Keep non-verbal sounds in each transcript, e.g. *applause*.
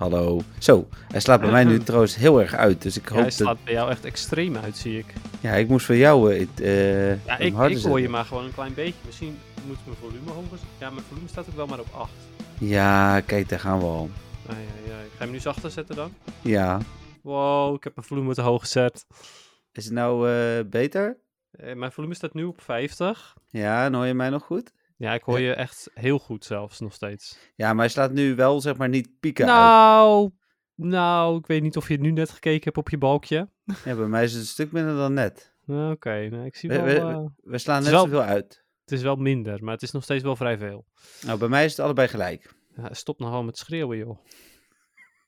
Hallo. Zo, hij slaat bij mij nu *laughs* trouwens heel erg uit. Dus ik Ja, hoop hij dat... slaat bij jou echt extreem uit, zie ik. Ja, ik moest voor jou eh, eh, Ja, ik, ik hoor je maar gewoon een klein beetje. Misschien moet mijn volume hoger zijn. Ja, mijn volume staat ook wel maar op 8. Ja, kijk, daar gaan we al. Ah, ja, ja. Ga je hem nu zachter zetten dan? Ja. Wow, ik heb mijn volume te hoog gezet. Is het nou eh, beter? Eh, mijn volume staat nu op 50. Ja, en hoor je mij nog goed? Ja, ik hoor je echt heel goed zelfs nog steeds. Ja, maar hij slaat nu wel, zeg maar, niet pieken uit. Nou, nou, ik weet niet of je nu net gekeken hebt op je balkje. Ja, bij mij is het een stuk minder dan net. Nou, Oké, nou, ik zie We, wel... we, eh, we slaan net wel- zoveel uit. het is wel minder, maar het is nog steeds wel vrij veel. Nou, bij mij is het allebei gelijk. Ja, stop nou gewoon met schreeuwen, joh.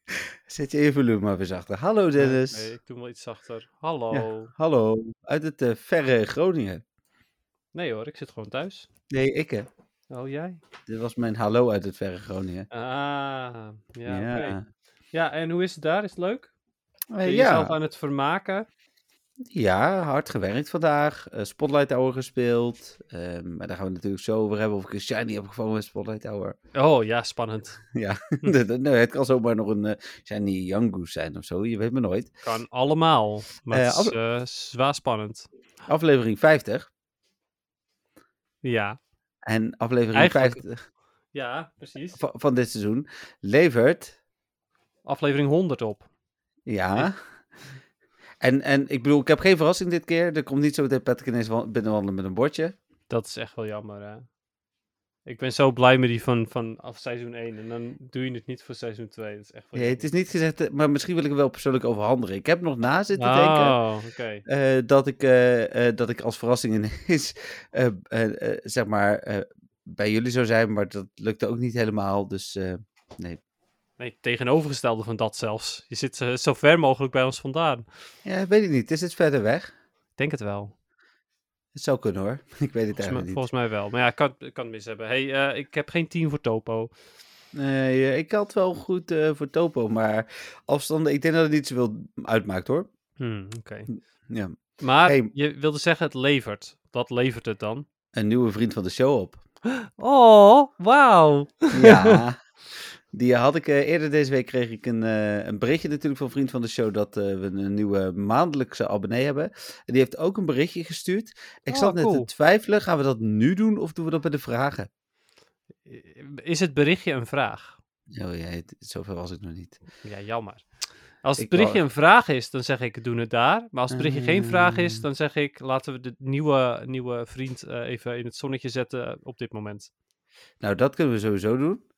*laughs* Zet je je volume maar weer zachter. Hallo Dennis. Nee, ik doe wel iets zachter. Hallo. Ja. Hallo, uit het eh, verre Groningen. Nee hoor, ik zit gewoon thuis. Nee, ik hè. Oh, jij? Dit was mijn hallo uit het verre Groningen. Ah, ja, Ja. Ja, en hoe is het daar? Is het leuk? Eh, Ben je ja. jezelf aan het vermaken? Ja, hard gewerkt vandaag. Eh, Spotlight Hour gespeeld. Ehm, maar daar gaan we natuurlijk zo over hebben of ik een shiny heb gevangen met Spotlight Hour. Oh, ja, spannend. *laughs* Ja, *laughs* nee, het kan zomaar nog een eh, shiny Young Goose zijn of zo. Je weet maar nooit. Kan allemaal. Maar het is af- zwaar spannend. Aflevering 50. Ja. En aflevering Eigenlijk- 50 Ja, precies. van, van dit seizoen levert. Aflevering 100 op. Ja. En, en ik bedoel, ik heb geen verrassing dit keer. Er komt niet zo meteen Patrick ineens wa- binnenwandelen met een bordje. Dat is echt wel jammer, hè. Ik ben zo blij met die van, van af seizoen 1. En dan doe je het niet voor seizoen 2. Dat is echt Nee, het is niet gezegd, eh, maar misschien wil ik er wel persoonlijk overhandigen. Ik heb nog na zitten denken. Oh, oké. eh, dat, ik, eh, eh, dat ik als verrassing ineens, *laughs* zeg maar, bij jullie zou zijn, maar dat lukte ook niet helemaal. Dus nee. Nee, tegenovergestelde van dat zelfs. Je zit zo ver mogelijk bij ons vandaan. Ja, weet ik niet. Is het verder weg? Ik denk het wel. Het zou kunnen hoor. *laughs* Ik weet het Volgens eigenlijk niet. volgens mij wel. Maar ja, ik kan, ik kan het mis hebben. hey, eh, ik heb geen team voor Topo. Nee, eh, ik had wel goed eh, voor Topo, maar afstanden, ik denk dat het niet zoveel uitmaakt hoor. Hmm, Oké. Ja. Maar Hey. je wilde zeggen het levert. Wat levert het dan? Een nieuwe vriend van de show op. *gasps* Oh, wauw. Ja. *laughs* Die had ik eh, eerder deze week kreeg ik een, eh, een berichtje natuurlijk van een vriend van de show dat eh, we een nieuwe maandelijkse abonnee hebben. En die heeft ook een berichtje gestuurd. Ik Oh, zat net cool. te twijfelen, gaan we dat nu doen of doen we dat bij de vragen? Is het berichtje een vraag? Oh ja, zover was ik nog niet. Ja, jammer. Als het Ik berichtje wou- een vraag is, dan zeg ik doen het daar. Maar als het berichtje geen vraag is, dan zeg ik laten we de nieuwe, nieuwe vriend even in het zonnetje zetten op dit moment. Nou, dat kunnen we sowieso doen.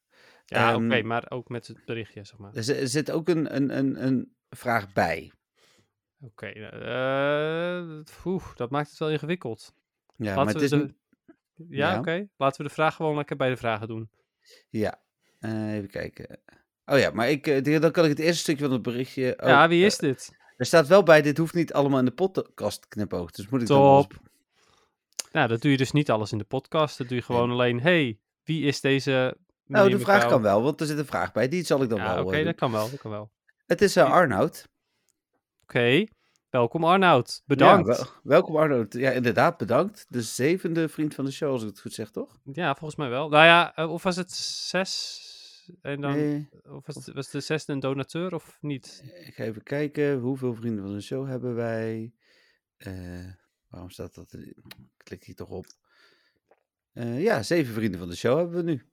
Ja, Ehm, oké, maar ook met het berichtje, zeg maar. Er zi- zit ook een, een, een, een vraag bij. Oké, eh, oeh, dat maakt het wel ingewikkeld. Ja, Laten maar het is de-. Ja, Ja. oké. Laten we de vraag gewoon lekker bij de vragen doen. Ja, Eh, even kijken. Oh ja, maar ik, eh, dan kan ik het eerste stukje van het berichtje... oh, ja, wie eh, is dit? Er staat wel bij, dit hoeft niet allemaal in de podcast knipoog. Dus moet ik Top. Nou, dat doe je dus niet alles in de podcast. Dat doe je gewoon alleen, hey, wie is deze Nou, de vraag kan wel, want er zit een vraag bij. Die zal ik dan Ja, wel oké, eh, dat kan wel, dat kan wel. Het is eh, Arnoud. Oké, welkom Arnoud. Bedankt. Ja, Ja, wel- welkom Arnoud. Ja, inderdaad, bedankt. De zevende vriend van de show, als ik het goed zeg, toch? volgens mij wel. Nou ja, eh, of was het zes? En dan, Nee, of was, het, was de zesde een donateur of niet? ik ga even kijken. Hoeveel vrienden van de show hebben wij? Waarom staat dat? Ik klik hier toch op. Ja, zeven vrienden van de show hebben we nu.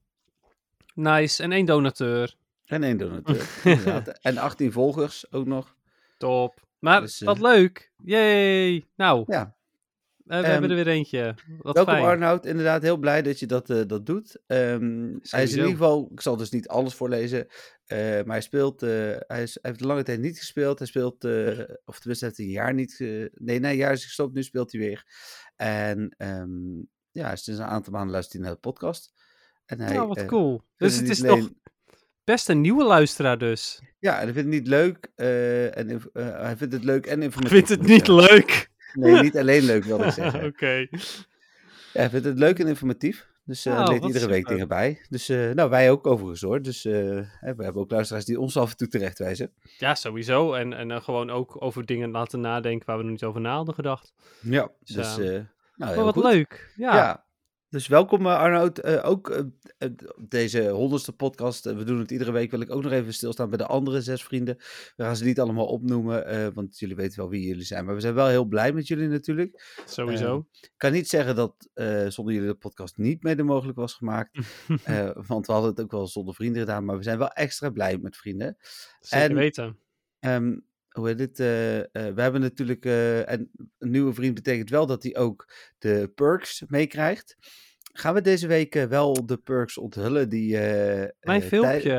Nice, en één donateur. En één donateur. *laughs* En 18 volgers ook nog. Top. Maar Dus, eh, wat leuk. Yay. Nou, Ja, eh, we ehm, hebben er weer eentje. Wat Welkom fijn. Arnoud, inderdaad heel blij dat je dat, eh, dat doet. Ehm, hij is in ieder geval, ik zal dus niet alles voorlezen, maar hij speelt, hij, is, hij heeft lange tijd niet gespeeld. Hij speelt, of tenminste heeft hij een jaar niet, nee, nee, een jaar is gestopt, nu speelt hij weer. En ehm, ja, sinds een aantal maanden luistert hij naar de podcast. En hij, Nou, wat eh, cool. vindt Dus het is toch best een nieuwe luisteraar dus. Ja, en hij vindt het niet leuk. eh, en, eh, hij vindt het leuk en Ik informatief. vind het moet ik niet zeggen. leuk. Nee, niet alleen leuk, wil ik *laughs* zeggen. Oké. Ja, hij vindt het leuk en informatief. Dus leert wat iedere week dingen bij. Dus nou, wij ook overigens hoor. Dus we hebben ook luisteraars die ons af en toe terechtwijzen. Ja, sowieso. En, en gewoon ook over dingen laten nadenken waar we nog niet over na hadden gedacht. Ja, Dus, dus nou, wat goed. leuk. Ja. Ja. Dus welkom eh, Arnoud. Eh, ook op deze honderdste podcast. we doen het iedere week. Wil ik ook nog even stilstaan bij de andere zes vrienden. We gaan ze niet allemaal opnoemen, want jullie weten wel wie jullie zijn. Maar we zijn wel heel blij met jullie natuurlijk. Sowieso. Ik kan niet zeggen dat zonder jullie de podcast niet mede mogelijk was gemaakt. *laughs* want we hadden het ook wel zonder vrienden gedaan. Maar we zijn wel extra blij met vrienden. Zeker en- weten. Ehm, hoe heet het? eh, eh, we hebben natuurlijk. eh, en een nieuwe vriend betekent wel dat hij ook de perks meekrijgt. Gaan we deze week wel de perks onthullen? Die, Mijn filmpje.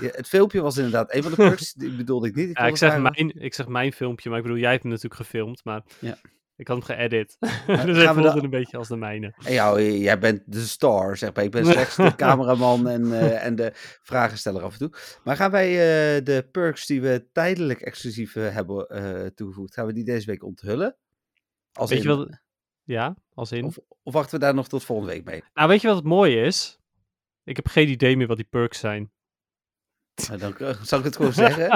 Ja, het filmpje was inderdaad een van de *laughs* perks. die bedoelde ik niet. Ik Ja, ik wilde zeg, mijn, ik zeg mijn filmpje, maar ik bedoel, jij hebt hem natuurlijk gefilmd, maar Ja. Ik had hem geëdit. *laughs* *laughs* dus gaan hij voelde een beetje als de mijne. Ja, jij bent de star, zeg maar. Ik ben *laughs* slechts de cameraman en, eh, en de vragensteller af en toe. Maar gaan wij eh, de perks die we tijdelijk exclusief eh, hebben toegevoegd, gaan we die deze week onthullen? Als Weet je in- wat... Ja, als in... Of, of wachten we daar nog tot volgende week mee? Nou, weet je wat het mooie is? Ik heb geen idee meer wat die perks zijn. *laughs* Nou, dan eh, zal ik het gewoon *laughs* zeggen.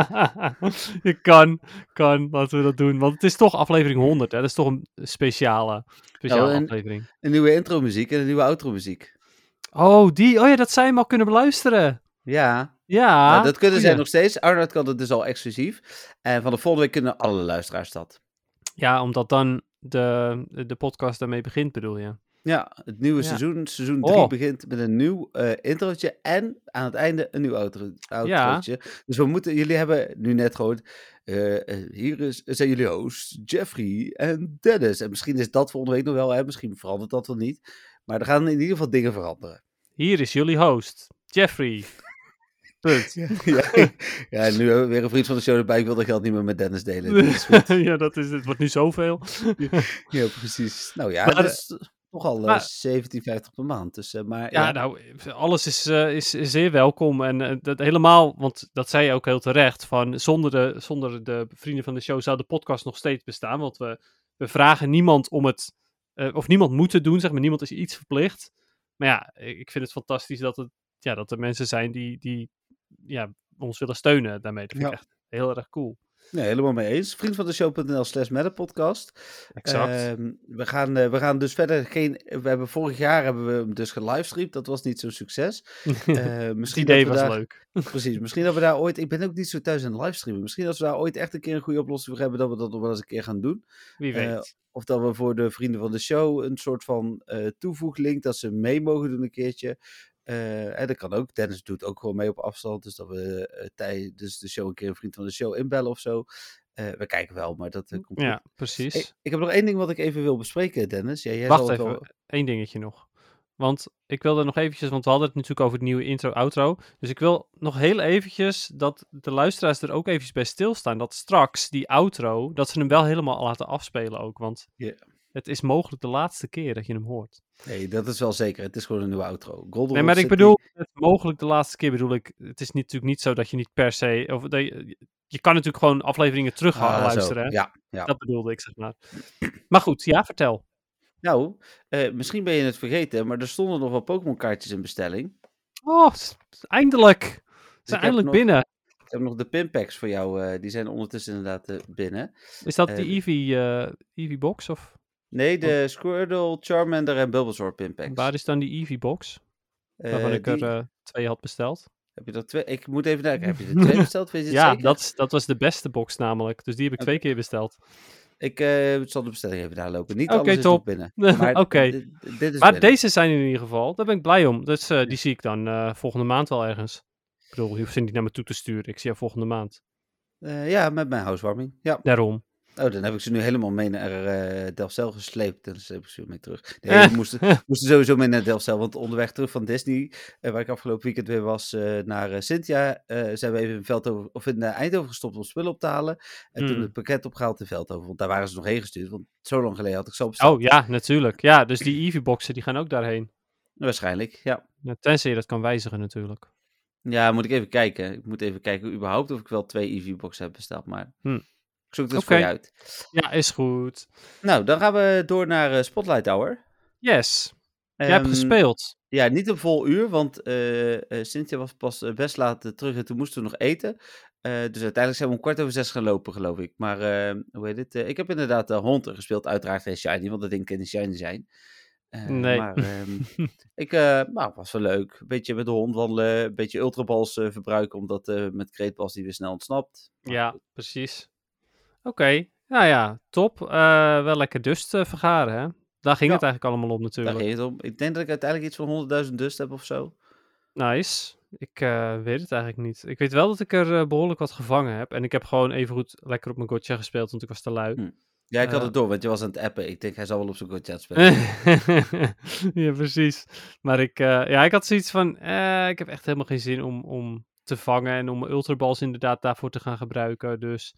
Je kan, kan, laten we dat doen. Want het is toch aflevering 100, hè? Dat is toch een speciale, speciale Nou, aflevering. Een nieuwe intro muziek en een nieuwe outro muziek. Oh, die. Oh ja, dat zij hem al kunnen beluisteren. Ja, Ja. nou, dat kunnen zij nog steeds. Arnold kan het dus al exclusief. En van de volgende week kunnen alle luisteraars dat. Ja, omdat dan de, de podcast daarmee begint, bedoel je? Ja, het nieuwe Ja. seizoen, seizoen 3, Oh. begint met een nieuw eh introotje en aan het einde een nieuw outro, outrootje. Dus we moeten, jullie hebben nu net gehoord, eh, eh, hier is, zijn jullie hosts, Jeffrey en Dennis. En misschien is dat volgende week nog wel, hè? misschien verandert dat wel niet. Maar er gaan in ieder geval dingen veranderen. Hier is jullie host, Jeffrey. *laughs* Punt. ja, ja, nu hebben we weer een vriend van de show erbij. Ik wil dat geld niet meer met Dennis delen. Dat is goed. *laughs* ja, dat is, het wordt nu zoveel. Ja, precies. Nou ja, Maar, dat is toch al eh, maar- 17,50 per maand. Dus, eh, maar, Ja, ja, nou, alles is, eh, is, is zeer welkom. En eh, dat helemaal, want dat zei je ook heel terecht, van zonder de, zonder de vrienden van de show zou de podcast nog steeds bestaan. Want we, we vragen niemand om het, eh, of niemand moet het doen, zeg maar, niemand is iets verplicht. Maar ja, ik ik vind het fantastisch dat, het, ja, dat er mensen zijn die, die ja, ons willen steunen daarmee. Dat vind ik Ja. echt heel erg cool. Nee, helemaal mee eens. Vriend van de show.nl slash podcast. Exact. Ehm, we, gaan, eh, we gaan dus verder geen... We hebben, vorig jaar hebben we hem dus gelivestreamd. Dat was niet zo'n succes. *laughs* Het misschien idee was daar, leuk. *laughs* Precies. Misschien dat we daar ooit... Ik ben ook niet zo thuis in livestreamen. Misschien als we daar ooit echt een keer een goede oplossing voor hebben... dat we dat nog wel eens een keer gaan doen. Wie eh, weet. Of dat we voor de vrienden van de show een soort van toevoeglink, dat ze mee mogen doen een keertje. Eh, en dat kan ook. Dennis doet ook gewoon mee op afstand. Dus dat we eh, tijdens de show een keer een vriend van de show inbellen of zo. Eh, we kijken wel, maar dat komt ja, goed. precies. Hey, ik heb nog één ding wat ik even wil bespreken, Dennis. Ja, jij Wacht even, wel- één dingetje nog. Want ik wilde nog eventjes, want we hadden het natuurlijk over het nieuwe intro-outro. Dus ik wil nog heel eventjes dat de luisteraars er ook eventjes bij stilstaan. Dat straks die outro, dat ze hem wel helemaal laten afspelen ook. Want Ja. Het is mogelijk de laatste keer dat je hem hoort. Nee, dat is wel zeker. Het is gewoon een nieuwe outro. Golden Nee, maar ik bedoel, het mogelijk de laatste keer bedoel ik, het is niet- natuurlijk niet zo dat je niet per se, of dat je, je kan natuurlijk gewoon afleveringen terug Ah, luisteren. hè? Ja, ja. Dat bedoelde ik, zeg maar. Maar goed, ja, vertel. Nou, eh, misschien ben je het vergeten, maar er stonden nog wel Pokémon kaartjes in bestelling. Oh, eindelijk. Ze heb zijn eindelijk nog- binnen. Ik heb nog de pinpacks voor jou. eh, die zijn ondertussen inderdaad eh, binnen. Is dat die Eevee, Eevee box? Of Nee, de Squirtle, Charmander en Bulbasaur pinpacks. waar is dan die Eevee box? Eh, Waarvan ik er die- eh, twee had besteld. Heb je er twee? Ik moet even kijken. Heb je er *laughs* twee besteld? Weet je Ja, zeker? dat, dat was de beste box namelijk. Dus die heb ik twee keer besteld. Ik eh, zal de bestelling even daar lopen. Niet Oké, alles is top. binnen. *laughs* Maar Oké. dit- is Maar binnen. deze zijn in ieder geval, daar ben ik blij om. Dus eh, die zie ik dan eh, volgende maand wel ergens. Ik bedoel, je hoeft ze niet naar me toe te sturen. Ik zie jou volgende maand. Eh, ja, met mijn housewarming. Ja. Daarom. Oh, dan heb ik ze nu helemaal mee naar eh Delfzijl gesleept. En dan heb ik ze weer mee terug. Nee, we *laughs* moesten, moesten sowieso mee naar Delfzijl. Want onderweg terug van Disney, eh, waar ik afgelopen weekend weer was, eh, naar Cynthia, zijn we even in, Veldhoven, of in Eindhoven gestopt om spullen op te halen. En toen Hmm. het pakket opgehaald in Veldhoven. Want daar waren ze nog heen gestuurd. Want zo lang geleden had ik ze al besteld. Oh ja, natuurlijk. Ja, dus die Eevee boxen die gaan ook daarheen. Waarschijnlijk, ja. Ja, tenzij je dat kan wijzigen natuurlijk. Ja, moet ik even kijken. Ik moet even kijken überhaupt of ik wel twee EV-boxen heb besteld, maar Hm. Ik zoek het voor je uit. Ja, is goed. Nou, dan gaan we door naar eh, Spotlight Hour. Yes. Jij hebt Ehm, gespeeld. Ja, niet een vol uur, want eh, Cynthia was pas best laat terug en toen moesten we nog eten. Dus uiteindelijk zijn we om kwart over zes gaan lopen, geloof ik. Maar hoe heet het? ik heb inderdaad de Hunter gespeeld, uiteraard geen Shiny, want dat ding kan Shiny zijn. Nee. Maar ehm, *laughs* ik, nou, was wel leuk. Een beetje met de hond wandelen, een beetje ultraballs verbruiken, omdat met kreetbals die weer snel ontsnapt. Maar Ja, precies. Oké. Nou ja, top. Eh, wel lekker dust eh, vergaren, hè? Daar ging Ja. het eigenlijk allemaal om Daar natuurlijk. ging het om. Ik denk dat ik uiteindelijk iets van 100.000 dust heb of zo. Nice. Ik eh, weet het eigenlijk niet. Ik weet wel dat ik er eh, behoorlijk wat gevangen heb. En ik heb gewoon even goed lekker op mijn gotcha gespeeld, want ik was te lui. Hm. Ja, ik had het door, want je was aan het appen. Ik denk, hij zal wel op zijn goed chat spelen. *laughs* ja, precies. Maar ik, ja, ik had zoiets van, ik heb echt helemaal geen zin om, om te vangen en om mijn ultraballs inderdaad daarvoor te gaan gebruiken. Dus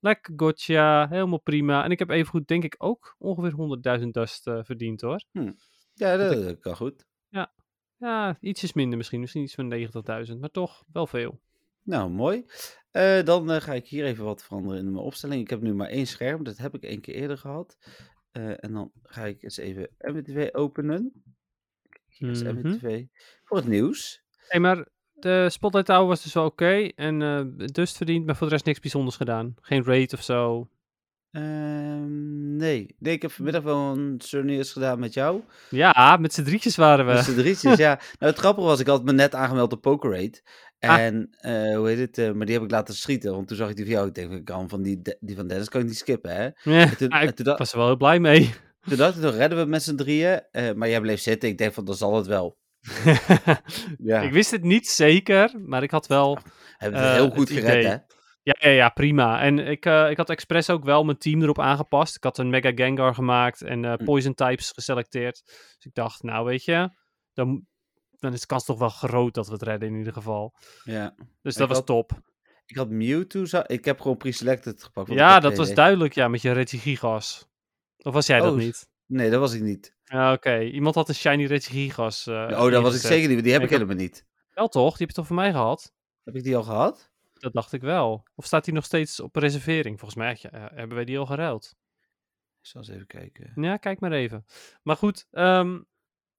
lekker gotcha, helemaal prima. En ik heb evengoed denk ik ook ongeveer 100.000 dust eh, verdiend hoor. Ja, dat, kan goed. Ja, ietsjes minder misschien, misschien iets van 90.000, maar toch wel veel. Nou, mooi. Eh, dan eh, ga ik hier even wat veranderen in mijn opstelling. Ik heb nu maar één scherm, dat heb ik één keer eerder gehad. Eh, en dan ga ik eens even MW2 openen. Hier is Mhm. MW2 voor het nieuws. hey, maar de Spotlight Tower was dus wel oké en eh dust verdiend, maar voor de rest niks bijzonders gedaan. Geen raid of zo. Ehm, nee. nee, ik heb vanmiddag wel een souvenirs gedaan met jou. Ja, met z'n drietjes waren we. Met z'n drietjes, ja. Nou, het grappige was, ik had me net aangemeld op Pokerade. Ah. En, eh, hoe heet het, eh, maar die heb ik laten schieten. Want toen zag ik die van jou. Ik denk, ik kan van die, die van Dennis kan ik niet skippen, hè. Ja, En toen, ah, en ik toen, was er wel heel blij mee. toen dacht ik, redden we met z'n drieën. maar jij bleef zitten. Ik denk van, dan zal het wel. *laughs* Ja, Ik wist het niet zeker, maar ik had wel... hebben we eh, heel goed gered, idee. hè. Ja, ja, ja prima. En ik, eh, ik had expres ook wel mijn team erop aangepast. Ik had een Mega Gengar gemaakt en eh, Hm. Poison types geselecteerd. Dus ik dacht, nou weet je, dan, dan is de kans toch wel groot dat we het redden in ieder geval. Ja. Dus Ik dat was had- top. Ik had Mewtwo. Ik heb gewoon pre-selected gepakt. Ja, dat was duidelijk, ja, met je Regigigas. Of was jij dat Oh, niet? Nee, dat was ik niet. Ja, oké. Iemand had een Shiny Regigigas. eh oh, dat was ik zeker niet. Die heb ik Ik helemaal niet. Wel toch? Die heb je toch van mij gehad? Heb ik die al gehad? Dat dacht ik wel. Of staat die nog steeds op reservering? Volgens mij ja, eh, hebben wij die al geruild. Ik zal eens even kijken. Ja, kijk maar even. Maar goed, ehm,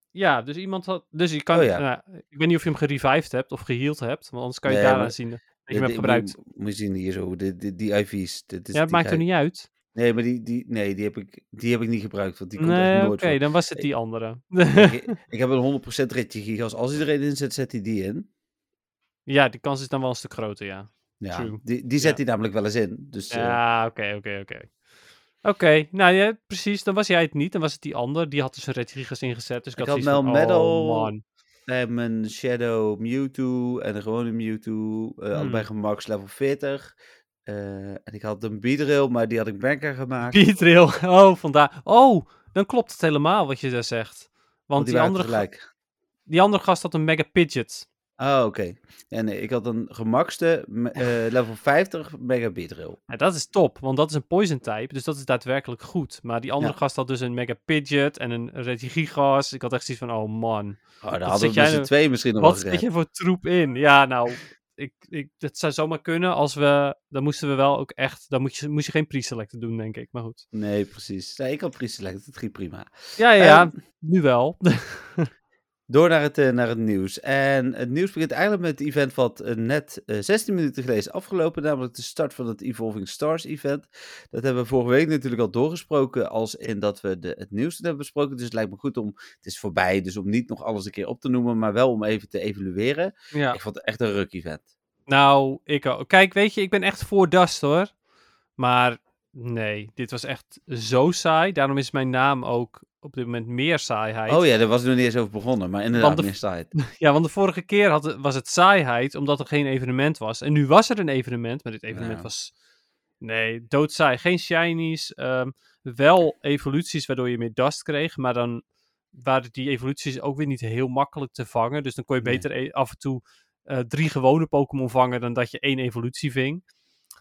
ja, dus iemand had. Dus je kan. Oh ja. nou, ik weet niet of je hem gerevived hebt of geheeld hebt, want anders kan je Nee, daaraan maar- zien dat je hem hebt gebruikt. Moet, je zien hier zo, die, die, die IV's. Dit is Ja, het maakt er niet uit. Nee, maar die, die, nee, die, heb ik, die heb ik niet gebruikt, want die komt Nee, echt oké, nooit voor. dan was het die andere. ik, *laughs* ik heb een 100% ritje gigas. Als hij er een in zet, zet hij die in. ja, die kans is dan wel een stuk groter, ja. Ja, True. die, die zet Ja. hij namelijk wel eens in. Dus eh, Ja, oké, oké, oké. Oké, nou ja, precies. Dan was jij het niet. Dan was het die ander. Die had dus een Regigigas ingezet. Dus ik, Ik had had van, oh man. en mijn Shadow Mewtwo en een gewone Mewtwo. eh, Allebei Hmm. gemax level 40. Eh, en ik had een Beedrill, maar die had ik banker gemaakt. Beatrill. Oh, vandaar. Oh, dan klopt het helemaal wat je daar zegt. Want die, andere, tegelijk. die andere gast had een Mega Pidget. Oh, oké. Ja, nee, ik had een gemaxte me- *laughs* eh, level 50 mega Beedrill. Ja, dat is top, want dat is een poison type, dus dat is daadwerkelijk goed. Maar die andere Ja. gast had dus een Mega Pidget en een Regigigas. Ik had echt zoiets van, oh man, Oh, daar zit hadden we z'n nou- twee misschien nog wat zit je voor troep in? Ja, nou, ik, ik, dat zou zomaar kunnen als we, dan moesten we wel ook echt, dan moet je, moest je geen pre-selecten doen, denk ik, maar goed. Nee, precies. Nee, ik had pre-select, het ging prima. Ja, ja, ja, Ehm, nu wel. *laughs* Door naar het, eh, naar het nieuws. En het nieuws begint eigenlijk met het event wat eh, net eh, 16 minuten geleden is afgelopen. Namelijk de start van het Evolving Stars event. Dat hebben we vorige week natuurlijk al doorgesproken. Als in dat we de, het nieuws hebben besproken. Dus het lijkt me goed om, het is voorbij. Dus om niet nog alles een keer op te noemen. Maar wel om even te evalueren. ja. Ik vond het echt een ruk event. Nou, ik ook. Kijk, weet je, ik ben echt voor Dust hoor. Maar nee, dit was echt zo saai. Daarom is mijn naam ook op dit moment meer saaiheid. Oh ja, daar was nog niet eens over begonnen. Maar inderdaad, de- meer site. *laughs* Ja, want de vorige keer had was het saaiheid omdat er geen evenement was. En nu was er een evenement, maar dit evenement Ja. was... Nee, doodsaai. Geen shinies. ehm, wel evoluties waardoor je meer dust kreeg. Maar dan waren die evoluties ook weer niet heel makkelijk te vangen. Dus dan kon je Nee. beter e- af en toe eh, drie gewone Pokémon vangen dan dat je één evolutie ving.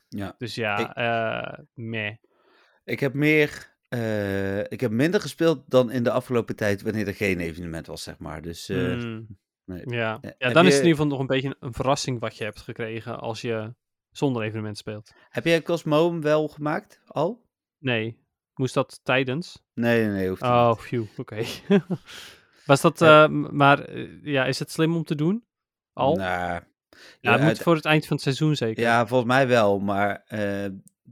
Ja. Dus ja, Ik- eh meh. Ik heb meer... eh, ik heb minder gespeeld dan in de afgelopen tijd wanneer er geen evenement was, zeg maar. Dus eh, Hmm. Nee. Ja, Eh, ja heb dan is het in ieder geval nog een beetje een verrassing wat je hebt gekregen als je zonder evenement speelt. Heb jij Cosmoem wel gemaakt? Al? Nee, moest dat tijdens? Nee, nee, nee. Hoeft niet. Oh, phew, oké. *laughs* Was dat, Ja. maar ja, is het slim om te doen? Al? Nou, ja, ja, het moet voor het eind van het seizoen zeker. ja, volgens mij wel, maar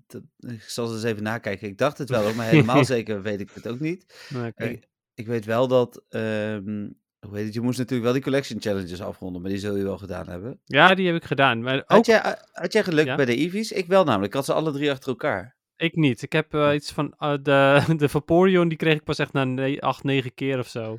dat- ik zal eens even nakijken. Ik dacht het wel, maar *laughs* helemaal zeker weet ik het ook niet. Ik, ik weet wel dat, ehm, hoe heet het, je moest natuurlijk wel die collection challenges afronden, maar die zul je wel gedaan hebben. Ja, die heb ik gedaan. Maar ook Had jij, had jij geluk Ja? bij de Eevees? Ik wel namelijk, ik had ze alle drie achter elkaar. ik niet. Ik heb eh, iets van eh, de, *laughs* de Vaporeon, die kreeg ik pas echt na ne- acht, negen keer of zo.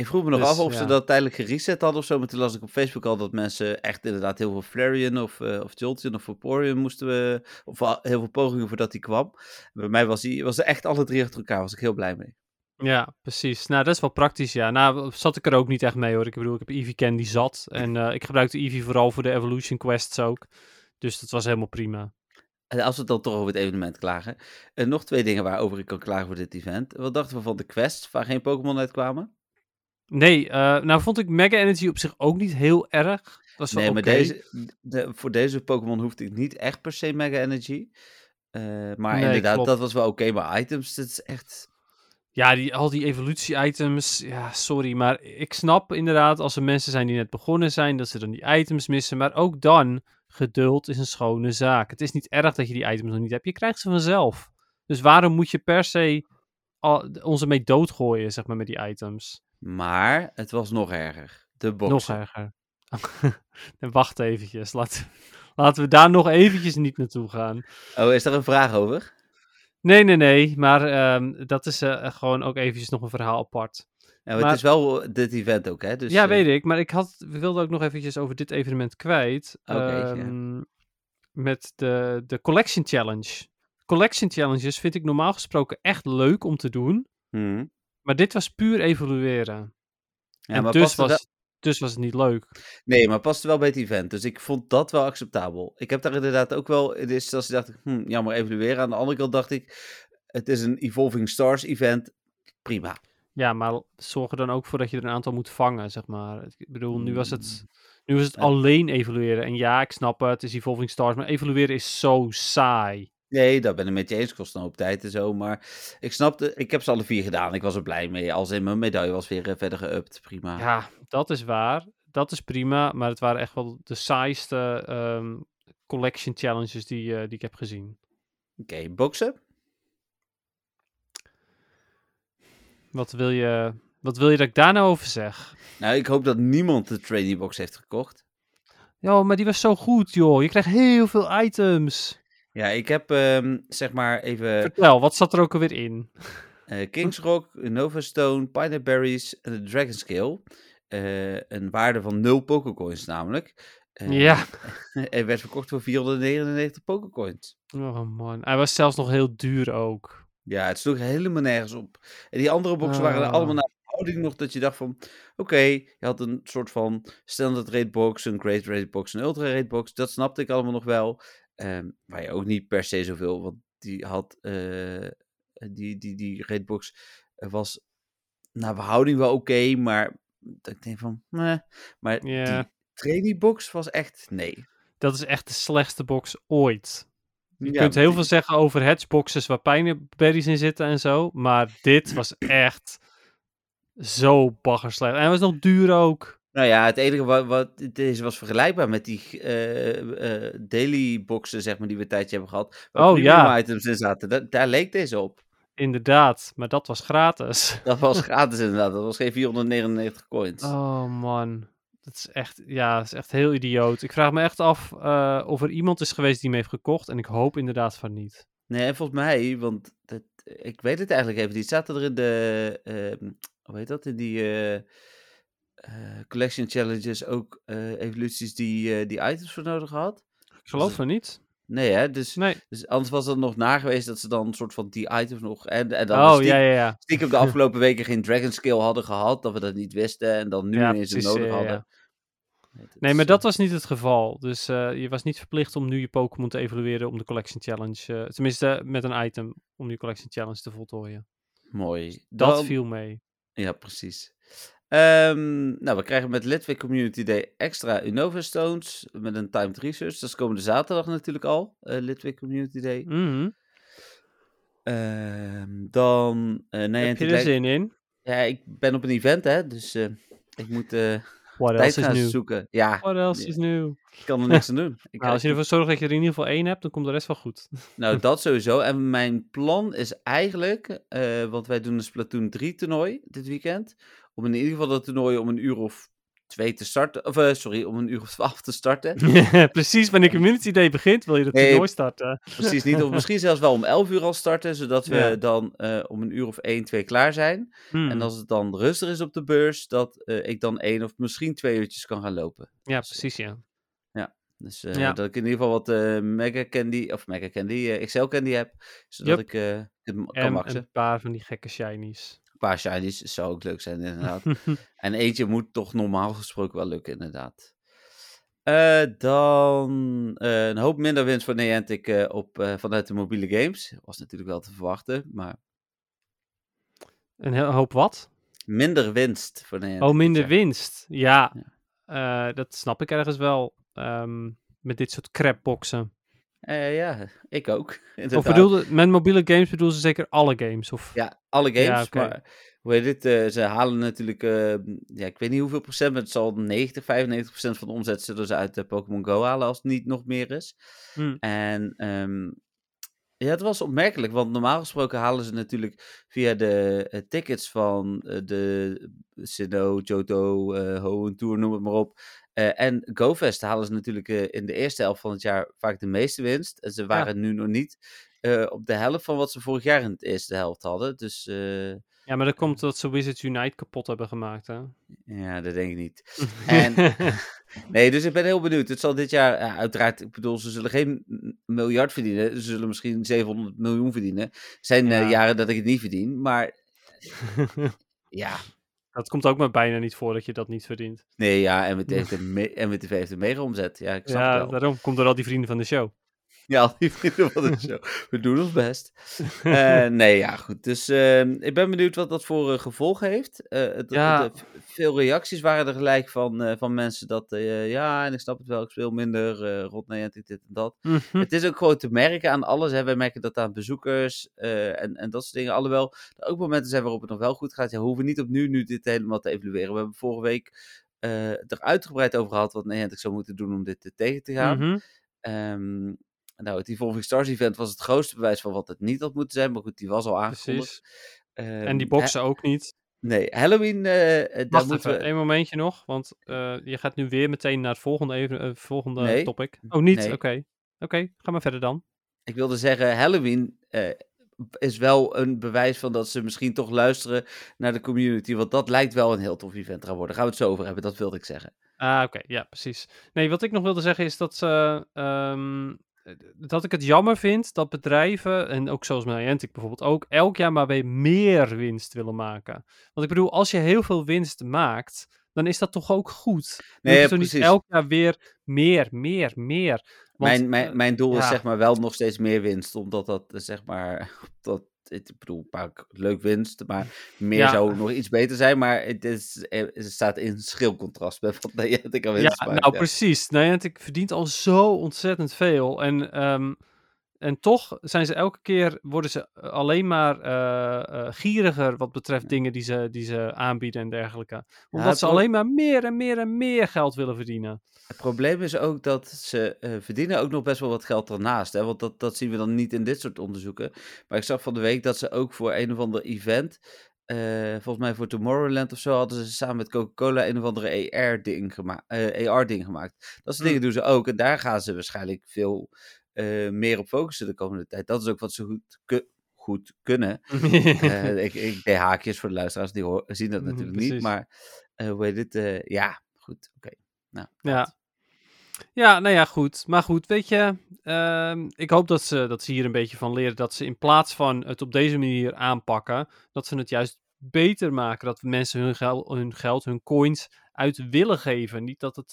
Ik vroeg me nog Dus, af of ze dat tijdelijk gereset hadden of zo, maar toen las ik op Facebook al dat mensen echt inderdaad heel veel Flareon of, eh of Jolteon of Vaporeon moesten, we, of heel veel pogingen voordat die kwam. Bij mij was die was er echt alle drie achter elkaar, was ik heel blij mee. Ja, precies. Nou, dat is wel praktisch, ja. Nou, zat ik er ook niet echt mee, hoor. Ik bedoel, ik heb Eevee Candy zat. En eh, ik gebruikte Eevee vooral voor de Evolution Quests ook. Dus dat was helemaal prima. En als we dan toch over het evenement klagen. En nog twee dingen waarover ik kan klagen voor dit event. Wat dachten we van de quests waar geen Pokémon uitkwamen? Nee, eh, nou vond ik Mega Energy op zich ook niet heel erg. Dat was wel Nee, maar deze, de, voor deze Pokémon hoefde ik niet echt per se Mega Energy. Eh, maar Nee, inderdaad, klopt. dat was wel oké. maar items, dat is echt... Ja, die, al die evolutie-items, ja, sorry, maar ik snap inderdaad als er mensen zijn die net begonnen zijn, dat ze dan die items missen. Maar ook dan, geduld is een schone zaak. Het is niet erg dat je die items nog niet hebt, je krijgt ze vanzelf. Dus waarom moet je per se al, onze mee doodgooien, zeg maar, met die items? Maar het was nog erger. De box. Nog erger. *laughs* Wacht eventjes, laat, laten we daar nog eventjes niet naartoe gaan. Oh, is er een vraag over? Nee, nee, nee, maar ehm, dat is eh, gewoon ook eventjes nog een verhaal apart. Ja, maar Maar- het is wel dit event ook, hè? Dus, ja, eh, weet ik. Maar ik had, wilde ook nog eventjes over dit evenement kwijt. Ja. Ehm, Met de, de Collection Challenge. Collection Challenges vind ik normaal gesproken echt leuk om te doen. mhm. Maar dit was puur evalueren. Ja, en maar dus was, wel- dus was het niet leuk. Nee, maar past wel bij het event. Dus ik vond dat wel acceptabel. Ik heb daar inderdaad ook wel in de eerste instantie dacht ik, hm, jammer evalueren. Aan de andere kant dacht ik, het is een Evolving Stars event. Prima. Ja, maar zorg er dan ook voor dat je er een aantal moet vangen, zeg maar. Ik bedoel, nu was het, Mm. nu was het Ja. alleen evalueren. En ja, ik snap het, het is Evolving Stars. Maar evalueren is zo saai. Nee, dat ben ik met je eens. Kost een hoop tijd en zo. Maar ik snapte, ik heb ze alle vier gedaan. Ik was er blij mee. Als in mijn medaille was weer eh, verder geüpt. Prima. Ja, dat is waar. Dat is prima. Maar het waren echt wel de saaiste ehm, collection challenges die, eh, die ik heb gezien. Oké, boksen. Wat wil, je, wat wil je dat ik daar nou over zeg? Nou, ik hoop dat niemand de trainee box heeft gekocht. Ja, maar die was zo goed, joh. Je krijgt heel veel items. Ja, ik heb ehm, zeg maar even Vertel, wat zat er ook alweer in? eh Kings Rock, Nova Stone, Pineapple Berries en de Dragon Scale. Eh, een waarde van 0 Pokécoins namelijk. Eh, Ja. *laughs* En werd verkocht voor 499 Pokécoins. Oh man, hij was zelfs nog heel duur ook. Ja, het sloeg helemaal nergens op. En die andere boxen waren er Ah. allemaal naar verhouding nog dat je dacht van... Oké, je had een soort van standard rate box, een great rate box, een ultra rate box. Dat snapte ik allemaal nog wel. Ehm waar je ook niet per se zoveel... Want die had... eh, die, die, die rate box eh, was naar verhouding wel oké, maar... Dat ik denk van... Maar Ja. die trainee box was echt... Nee. Dat is echt de slechtste box ooit. Je Ja, kunt heel die- veel zeggen over hatchboxes waar pijnberries in zitten en zo. Maar dit was echt zo baggerslecht. En hij was nog duur ook. Nou ja, het enige wat, wat deze was vergelijkbaar met die eh, daily boxen, zeg maar, die we een tijdje hebben gehad. Waar Oh, ja. items in zaten. Da- daar leek deze op. Inderdaad, maar dat was gratis. *laughs* Dat was *laughs* gratis inderdaad. Dat was geen 499 coins. Oh man, dat is echt, ja, dat is echt heel idioot. Ik vraag me echt af eh, of er iemand is geweest die hem heeft gekocht. En ik hoop inderdaad van niet. Nee, en volgens mij, want dat, ik weet het eigenlijk even niet. Zaten er in de, ehm, hoe heet dat, in die collection challenges ook eh, evoluties die eh, die items voor nodig had? Ik geloof het- van niet. Nee hè, dus, Nee. dus anders was het nog na geweest dat ze dan een soort van die items nog... En, en dan Oh, stiekem- ja, ja, ja. stiekem de *laughs* afgelopen weken geen Dragon Skill hadden gehad, dat we dat niet wisten en dan nu Ja, ineens het nodig hadden. Nee, Nee, maar eh, dat was niet het geval. Dus eh, je was niet verplicht om nu je Pokémon te evalueren om de Collection Challenge. eh, tenminste, met een item om die Collection Challenge te voltooien. Mooi. Dat Dan- viel mee. Ja, precies. Ehm, nou, we krijgen met Litwick Community Day extra Unova Stones met een timed research. Dat is komende zaterdag natuurlijk al, uh, Litwick Community Day. Ehm, dan, eh nee, Heb je er zin in? Ja, ik ben op een event, hè, dus eh, ik moet *laughs* tijd gaan zoeken. Ja, What else is nieuw? ik kan er niks aan doen. *laughs* Ik, Nou, als je ervoor zorgt dat je er in ieder geval één hebt, dan komt de rest wel goed. *laughs* Nou, dat sowieso. En mijn plan is eigenlijk, want wij doen een Splatoon 3 toernooi dit weekend. Om in ieder geval dat toernooi om een uur of twee te starten. Of eh, sorry, om een uur of twaalf te starten. *laughs* Precies, wanneer Community Day begint, wil je dat Nee. toernooi starten. Precies niet. Of misschien zelfs wel om 11 uur al starten, zodat we Ja. dan eh, om een uur of 1, 2 klaar zijn. Hmm. En als het dan rustig is op de beurs, dat eh, ik dan één of misschien twee uurtjes kan gaan lopen. Ja, precies, ja. Dus Ja. dat ik in ieder geval wat Mega Candy, of Mega Candy, Excel Candy heb, zodat ik het kan En maxen. een paar van die gekke shinies. Paar shinies zou ook leuk zijn, inderdaad. *laughs* en eentje moet toch normaal gesproken wel lukken, inderdaad. Eh, dan eh, een hoop minder winst voor Niantic eh, op, vanuit de mobiele games. Was natuurlijk wel te verwachten, maar Een heel hoop wat? minder winst voor Niantic. Oh, minder winst. Ja, dat snap ik ergens wel. ehm, met dit soort crapboxen. Eh, ja, ik ook. *laughs* Of bedoelde, met mobiele games bedoelen ze zeker alle games? Of... Ja, alle games, Ja, maar hoe heet dit? eh, ze halen natuurlijk, eh, ja, ik weet niet hoeveel procent, maar het zal 90, 95 procent van de omzet zullen ze uit eh, Pokémon Go halen als het niet nog meer is. Hmm. En ehm, ja, het was opmerkelijk, want normaal gesproken halen ze natuurlijk via de tickets van de Sinnoh, Johto, eh Hoenn Tour, noem het maar op. eh, en GoFest halen ze natuurlijk eh, in de eerste helft van het jaar vaak de meeste winst. En ze waren nu nog niet eh, op de helft van wat ze vorig jaar in de eerste helft hadden. Dus Ja, maar dat komt omdat ze Wizards Unite kapot hebben gemaakt, hè? ja, dat denk ik niet. En- *laughs* *laughs* Nee, dus ik ben heel benieuwd. Het zal dit jaar, ja, uiteraard, ik bedoel, ze zullen geen miljard verdienen. Ze zullen misschien 700 miljoen verdienen. Er zijn Ja. jaren dat ik het niet verdien, maar *laughs* ja. Dat komt ook maar bijna niet voor dat je dat niet verdient. Nee, ja, MWT heeft een, me- MWTV heeft een mega omzet. Ja, ik snap Ja, het wel. daarom komt er al die vrienden van de show. *laughs* Ja, al die vrienden van de show. We doen ons best. Eh, nee, ja, goed. Dus eh, ik ben benieuwd wat dat voor eh, gevolg heeft. Eh, het, Ja. het- veel reacties waren er gelijk van, van mensen dat, ja, en ik snap het wel, ik speel minder, eh rot Niantic, dit en dat. Mhm. Het is ook gewoon te merken aan alles. Hè. Wij merken dat aan bezoekers en, en dat soort dingen. Alhoewel er ook momenten zijn waarop het nog wel goed gaat. Ja, we hoeven niet opnieuw nu dit helemaal te evalueren. We hebben vorige week er uitgebreid over gehad wat Niantic zou moeten doen om dit tegen te gaan. Ehm, nou, het Evolving Stars event was het grootste bewijs van wat het niet had moeten zijn. Maar goed, die was al aangekondigd. Precies. Ehm, En die Ha- boxen ook niet. nee, Halloween, eh, daar moeten even, we... één momentje nog, want eh, je gaat nu weer meteen naar het volgende, even, volgende Nee. topic. Oh, niet? Nee. Oké. Oké, ga maar verder dan. Ik wilde zeggen, Halloween is wel een bewijs van dat ze misschien toch luisteren naar de community. Want dat lijkt wel een heel tof event te gaan worden. Gaan we het zo over hebben, dat wilde ik zeggen. Ah, oké, ja, precies. Nee, wat ik nog wilde zeggen is dat ze. Eh, dat ik het jammer vind dat bedrijven, en ook zoals Niantic bijvoorbeeld ook, elk jaar maar weer meer winst willen maken. Want ik bedoel, als je heel veel winst maakt, dan is dat toch ook goed? Nee, ja, toch niet precies. elk jaar weer meer, meer, meer. Want, mijn, mijn, eh, mijn doel is zeg maar wel nog steeds meer winst. Omdat dat eh, zeg maar, *laughs* dat, ik bedoel, pak leuk winst. Maar meer Ja. zou nog iets beter zijn. Maar het, is, eh, het staat in schil contrast met wat Niantic Ja, winst maakt. nou ja. precies. Niantic verdient al zo ontzettend veel. En, ehm, en toch zijn ze elke keer, worden ze alleen maar eh, eh, gieriger wat betreft dingen die ze, die ze aanbieden en dergelijke. Omdat ze alleen maar meer en meer en meer geld willen verdienen. Het probleem is ook dat ze eh, verdienen ook nog best wel wat geld ernaast. Hè? Want dat, dat zien we dan niet in dit soort onderzoeken. Maar ik zag van de week dat ze ook voor een of ander event... eh, volgens mij voor Tomorrowland of zo hadden ze samen met Coca-Cola een of andere AR-ding gema eh, AR-ding gemaakt. Dat soort Hmm. dingen doen ze ook. En daar gaan ze waarschijnlijk veel eh, meer op focussen de komende tijd. Dat is ook wat ze goed, ku- goed kunnen. *laughs* Eh, ik, ik deed haakjes voor de luisteraars, die hoor- zien dat Mhm, natuurlijk niet. Maar eh, hoe heet dit? ja, goed, oké. Nou, Ja. Ja, nou ja, goed. Maar goed, weet je, ehm, ik hoop dat ze, dat ze hier een beetje van leren. Dat ze in plaats van het op deze manier aanpakken, dat ze het juist beter maken. Dat mensen hun, gel hun geld, hun coins uit willen geven. Niet dat het,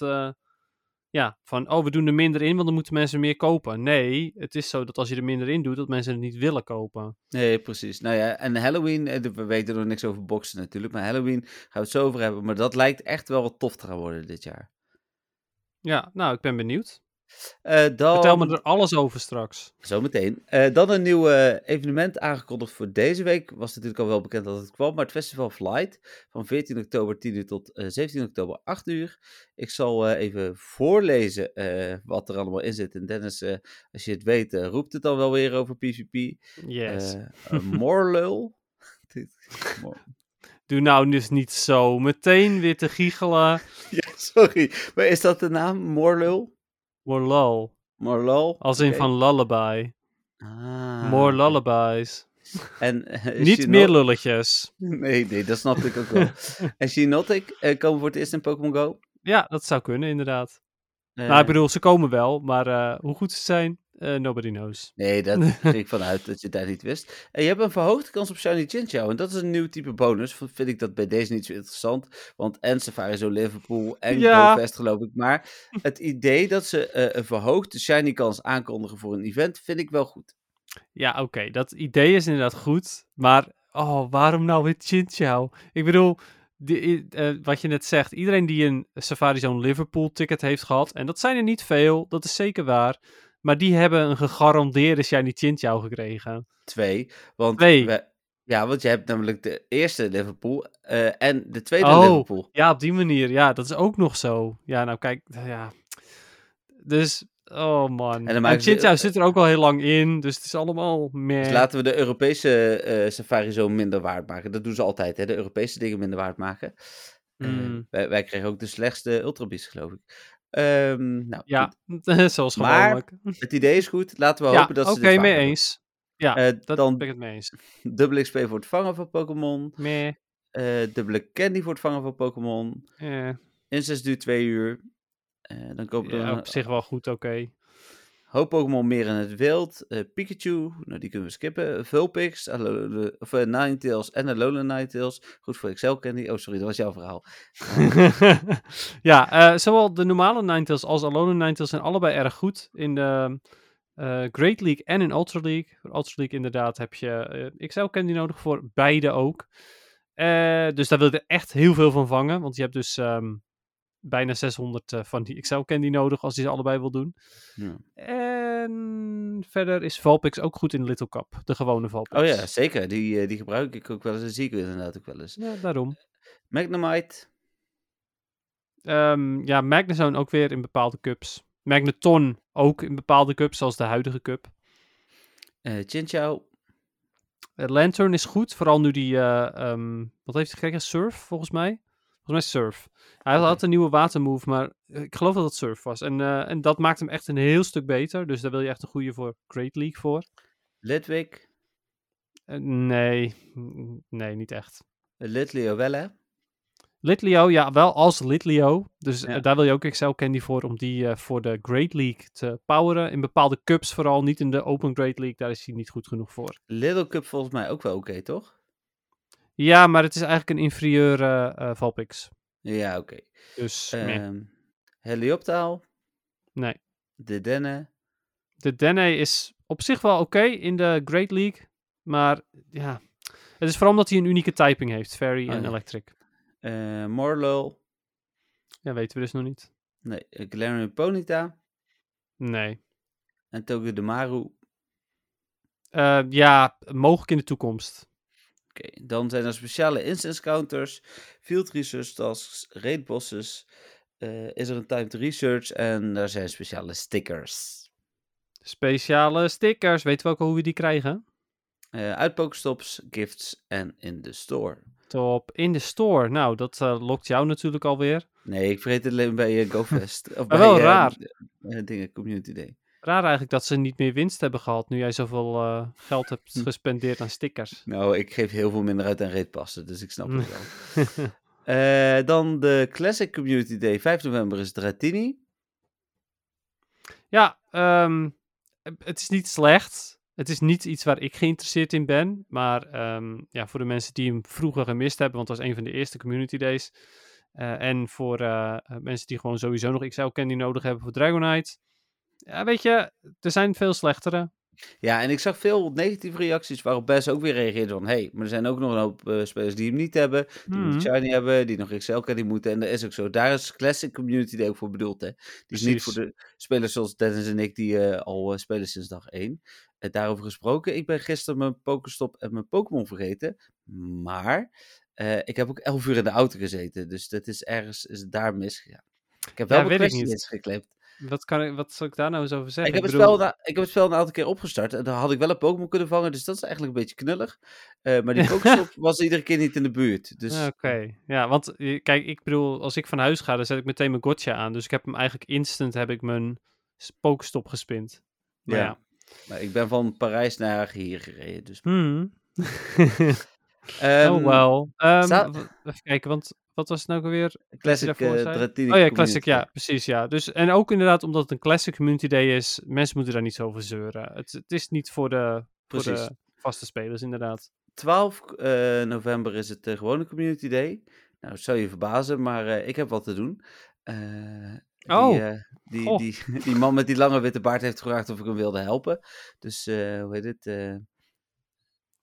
ja, van oh, we doen er minder in, want dan moeten mensen meer kopen. Nee, het is zo dat als je er minder in doet, dat mensen het niet willen kopen. Nee, precies. Nou ja, en Halloween, eh, we weten nog niks over boksen natuurlijk, maar Halloween gaan we het zo over hebben. Maar dat lijkt echt wel wat tof te gaan worden dit jaar. Ja, nou, ik ben benieuwd. Eh, dan... Vertel me er alles over straks. Zometeen. Eh dan een nieuw eh, evenement aangekondigd voor deze week. Was natuurlijk al wel bekend dat het kwam, maar het Festival Flight van 14 oktober 10 uur tot eh, 17 oktober 8 uur. Ik zal eh, even voorlezen eh, wat er allemaal in zit. En Dennis, eh, als je het weet, eh, roept het dan wel weer over PvP. Yes. Eh *laughs* Morlul. *laughs* Doe nou dus niet zo meteen weer te giechelen. *laughs* ja, sorry. Maar is dat de naam? Morlul? Morlul. Morlul? Als in van lullaby. Ah. More lullabies. En, *laughs* eh, Niet meer lulletjes. *laughs* Nee, nee, dat snap ik ook wel. *laughs* en Shinotic eh, komen voor het eerst in Pokémon Go. Ja, dat zou kunnen, inderdaad. Eh, nou, ik bedoel, ze komen wel, maar eh, hoe goed ze zijn, eh, nobody knows. Nee, daar *laughs* ging ik vanuit dat je dat niet wist. En je hebt een verhoogde kans op Shiny Chinchou. En dat is een nieuw type bonus. Vind ik dat bij deze niet zo interessant. Want en Safari zo Liverpool en Ja. GoFest geloof ik. Maar het idee dat ze eh, een verhoogde Shiny kans aankondigen voor een event, vind ik wel goed. Ja, oké, dat idee is inderdaad goed, maar oh, waarom nou weer Chinchou? Ik bedoel, die, eh, wat je net zegt, iedereen die een Safari Zone Liverpool ticket heeft gehad, en dat zijn er niet veel, dat is zeker waar, maar die hebben een gegarandeerde Shiny Chinchou gekregen. Twee. Want Twee. we- ja, want je hebt namelijk de eerste Liverpool eh, en de tweede Oh. Liverpool. Ja, op die manier, ja, dat is ook nog zo. Ja, nou kijk, ja. Dus, oh man. dan En, zit er ook al heel lang in, dus het is allemaal meer. Dus laten we de Europese eh, Safari zo minder waard maken. Dat doen ze altijd, hè? de Europese dingen minder waard maken. Eh, Mm. wij, wij kregen ook de slechtste Ultra Beast, geloof ik. Ehm, nou, Ja, goed. *laughs* zoals Maar- gewoonlijk. het idee is goed. Laten we Ja, hopen dat ze oké, dit mee eens. Ja, Eh, dat dan ben ik het mee eens. *laughs* dubbele XP voor het vangen van Pokémon. Meh, eh, dubbele candy voor het vangen van Pokémon. eh, Incest duurt twee uur. Eh, dan kopen we ja, op zich wel goed, oké. Hoop Pokémon meer in het wild. Eh, Pikachu, nou die kunnen we skippen. Vulpix, Alola- of uh, Ninetales en Alola Ninetales. Goed voor Excel Candy. Oh, sorry, dat was jouw verhaal. *laughs* ja, eh, zowel de normale Ninetales als Alolan Ninetales zijn allebei erg goed in de eh, Great League en in Ultra League. Voor Ultra League inderdaad heb je eh XL Candy nodig, voor beide ook. Eh, dus daar wil er echt heel veel van vangen, want je hebt dus ehm, bijna 600 eh, van die XL Candy nodig als je ze allebei wil doen. Ja. En verder is Valpix ook goed in Little Cup, de gewone Valpix. Oh ja, zeker. Die, eh, die gebruik ik ook wel eens en zie ik inderdaad ook wel eens. Ja, daarom. Magnemite. Ehm, ja, Magnezone ook weer in bepaalde cups. Magneton ook in bepaalde cups, zoals de huidige cup. eh Chinchou. Eh, Lantern is goed, vooral nu die, eh, ehm, wat heeft hij gekregen? Surf, volgens mij? Volgens mij Surf. Hij had Oké. een nieuwe watermove, maar eh, ik geloof dat het Surf was. En, eh, en dat maakt hem echt een heel stuk beter, dus daar wil je echt een goede voor Great League voor. Lidwig. Eh, nee, nee, niet echt. Litleo wel, hè? Litleo, ja, wel als Litleo. Dus Ja. daar wil je ook Excel Candy voor, om die voor de Great League te poweren. In bepaalde cups vooral, niet in de Open Great League, daar is hij niet goed genoeg voor. Little Cup volgens mij ook wel oké, toch? Ja, maar het is eigenlijk een inferieure eh Valpix. Ja, oké. Dus. Ehm Helioptaal. nee. De Denne. De Dene is op zich wel oké in de Great League, maar ja, het is vooral omdat hij een unieke typing heeft, Fairy Oh, en ja. Electric. eh Morlul. Ja, weten we dus nog niet. Nee, uh, Galarian Ponyta. Nee. En Togedemaru. Eh, ja, mogelijk in de toekomst. Oké, dan zijn er speciale instance counters, field research tasks, raid bosses. eh, is er een timed research en er zijn speciale stickers. Speciale stickers, weten we ook al hoe we die krijgen? Eh uit Pokestops, gifts en in de store. Top. In de store. Nou, dat eh, lokt jou natuurlijk alweer. Nee, ik vergeet het alleen bij uh, *laughs* GoFest. Of bij, wel raar. dingen, Community Day. Raar eigenlijk dat ze niet meer winst hebben gehad nu jij zoveel eh, geld hebt Hm. gespendeerd aan stickers. Nou, ik geef heel veel minder uit aan raidpassen, dus ik snap het wel. *laughs* Eh, dan de Classic Community Day, 5 november is Dratini. ja, ehm, het is niet slecht. Het is niet iets waar ik geïnteresseerd in ben. Maar ehm, ja, voor de mensen die hem vroeger gemist hebben, want het was een van de eerste community days. Eh, en voor mensen die gewoon sowieso nog XL Candy nodig hebben voor Dragonite. Ja, weet je, er zijn veel slechtere. Ja, en ik zag veel negatieve reacties waarop Bess ook weer reageerde van... hey, maar er zijn ook nog een hoop eh, spelers die hem niet hebben, die niet Shiny hebben, die nog XL Candy moeten. En dat is ook zo. Daar is Classic Community ook voor bedoeld, hè. Die is niet voor de spelers zoals Dennis en ik, die eh, al eh, spelen sinds dag 1. En daarover gesproken, ik ben gisteren mijn Pokestop en mijn Pokémon vergeten. Maar ik heb ook 11 uur in de auto gezeten, dus dat is ergens is daar misgegaan. Ik heb Ja, wel mijn ik questions niet. geklept. Wat, kan ik, wat zal ik daar nou eens over zeggen? Ik heb, het bedoel- spel, na- ik heb het spel een aantal keer opgestart en dan had ik wel een Pokémon kunnen vangen, dus dat is eigenlijk een beetje knullig. Eh, maar die *laughs* Pokestop was iedere keer niet in de buurt. Dus Ja, Oké, ja, want eh, kijk, ik bedoel, als ik van huis ga, dan zet ik meteen mijn gotcha aan. Dus ik heb hem eigenlijk instant, heb ik mijn spookstop gespind. Maar Ja. ja. maar ik ben van Parijs naar hier gereden. Dus, Hmm. *laughs* Ehm, oh. Ehm, sta- w- even kijken, want wat was het nou weer? Classic? Dratini Oh ja, classic, ja, precies, ja. Dus, en ook inderdaad, omdat het een classic community day is, mensen moeten daar niet zo over zeuren. Het, het is niet voor de, voor de vaste spelers, inderdaad. 12 eh, november is het de gewone Community Day. Nou, dat zou je verbazen, maar ik heb wat te doen. Oh, die, die, die, *laughs* die man met die lange witte baard heeft gevraagd of ik hem wilde helpen. Dus, hoe heet het?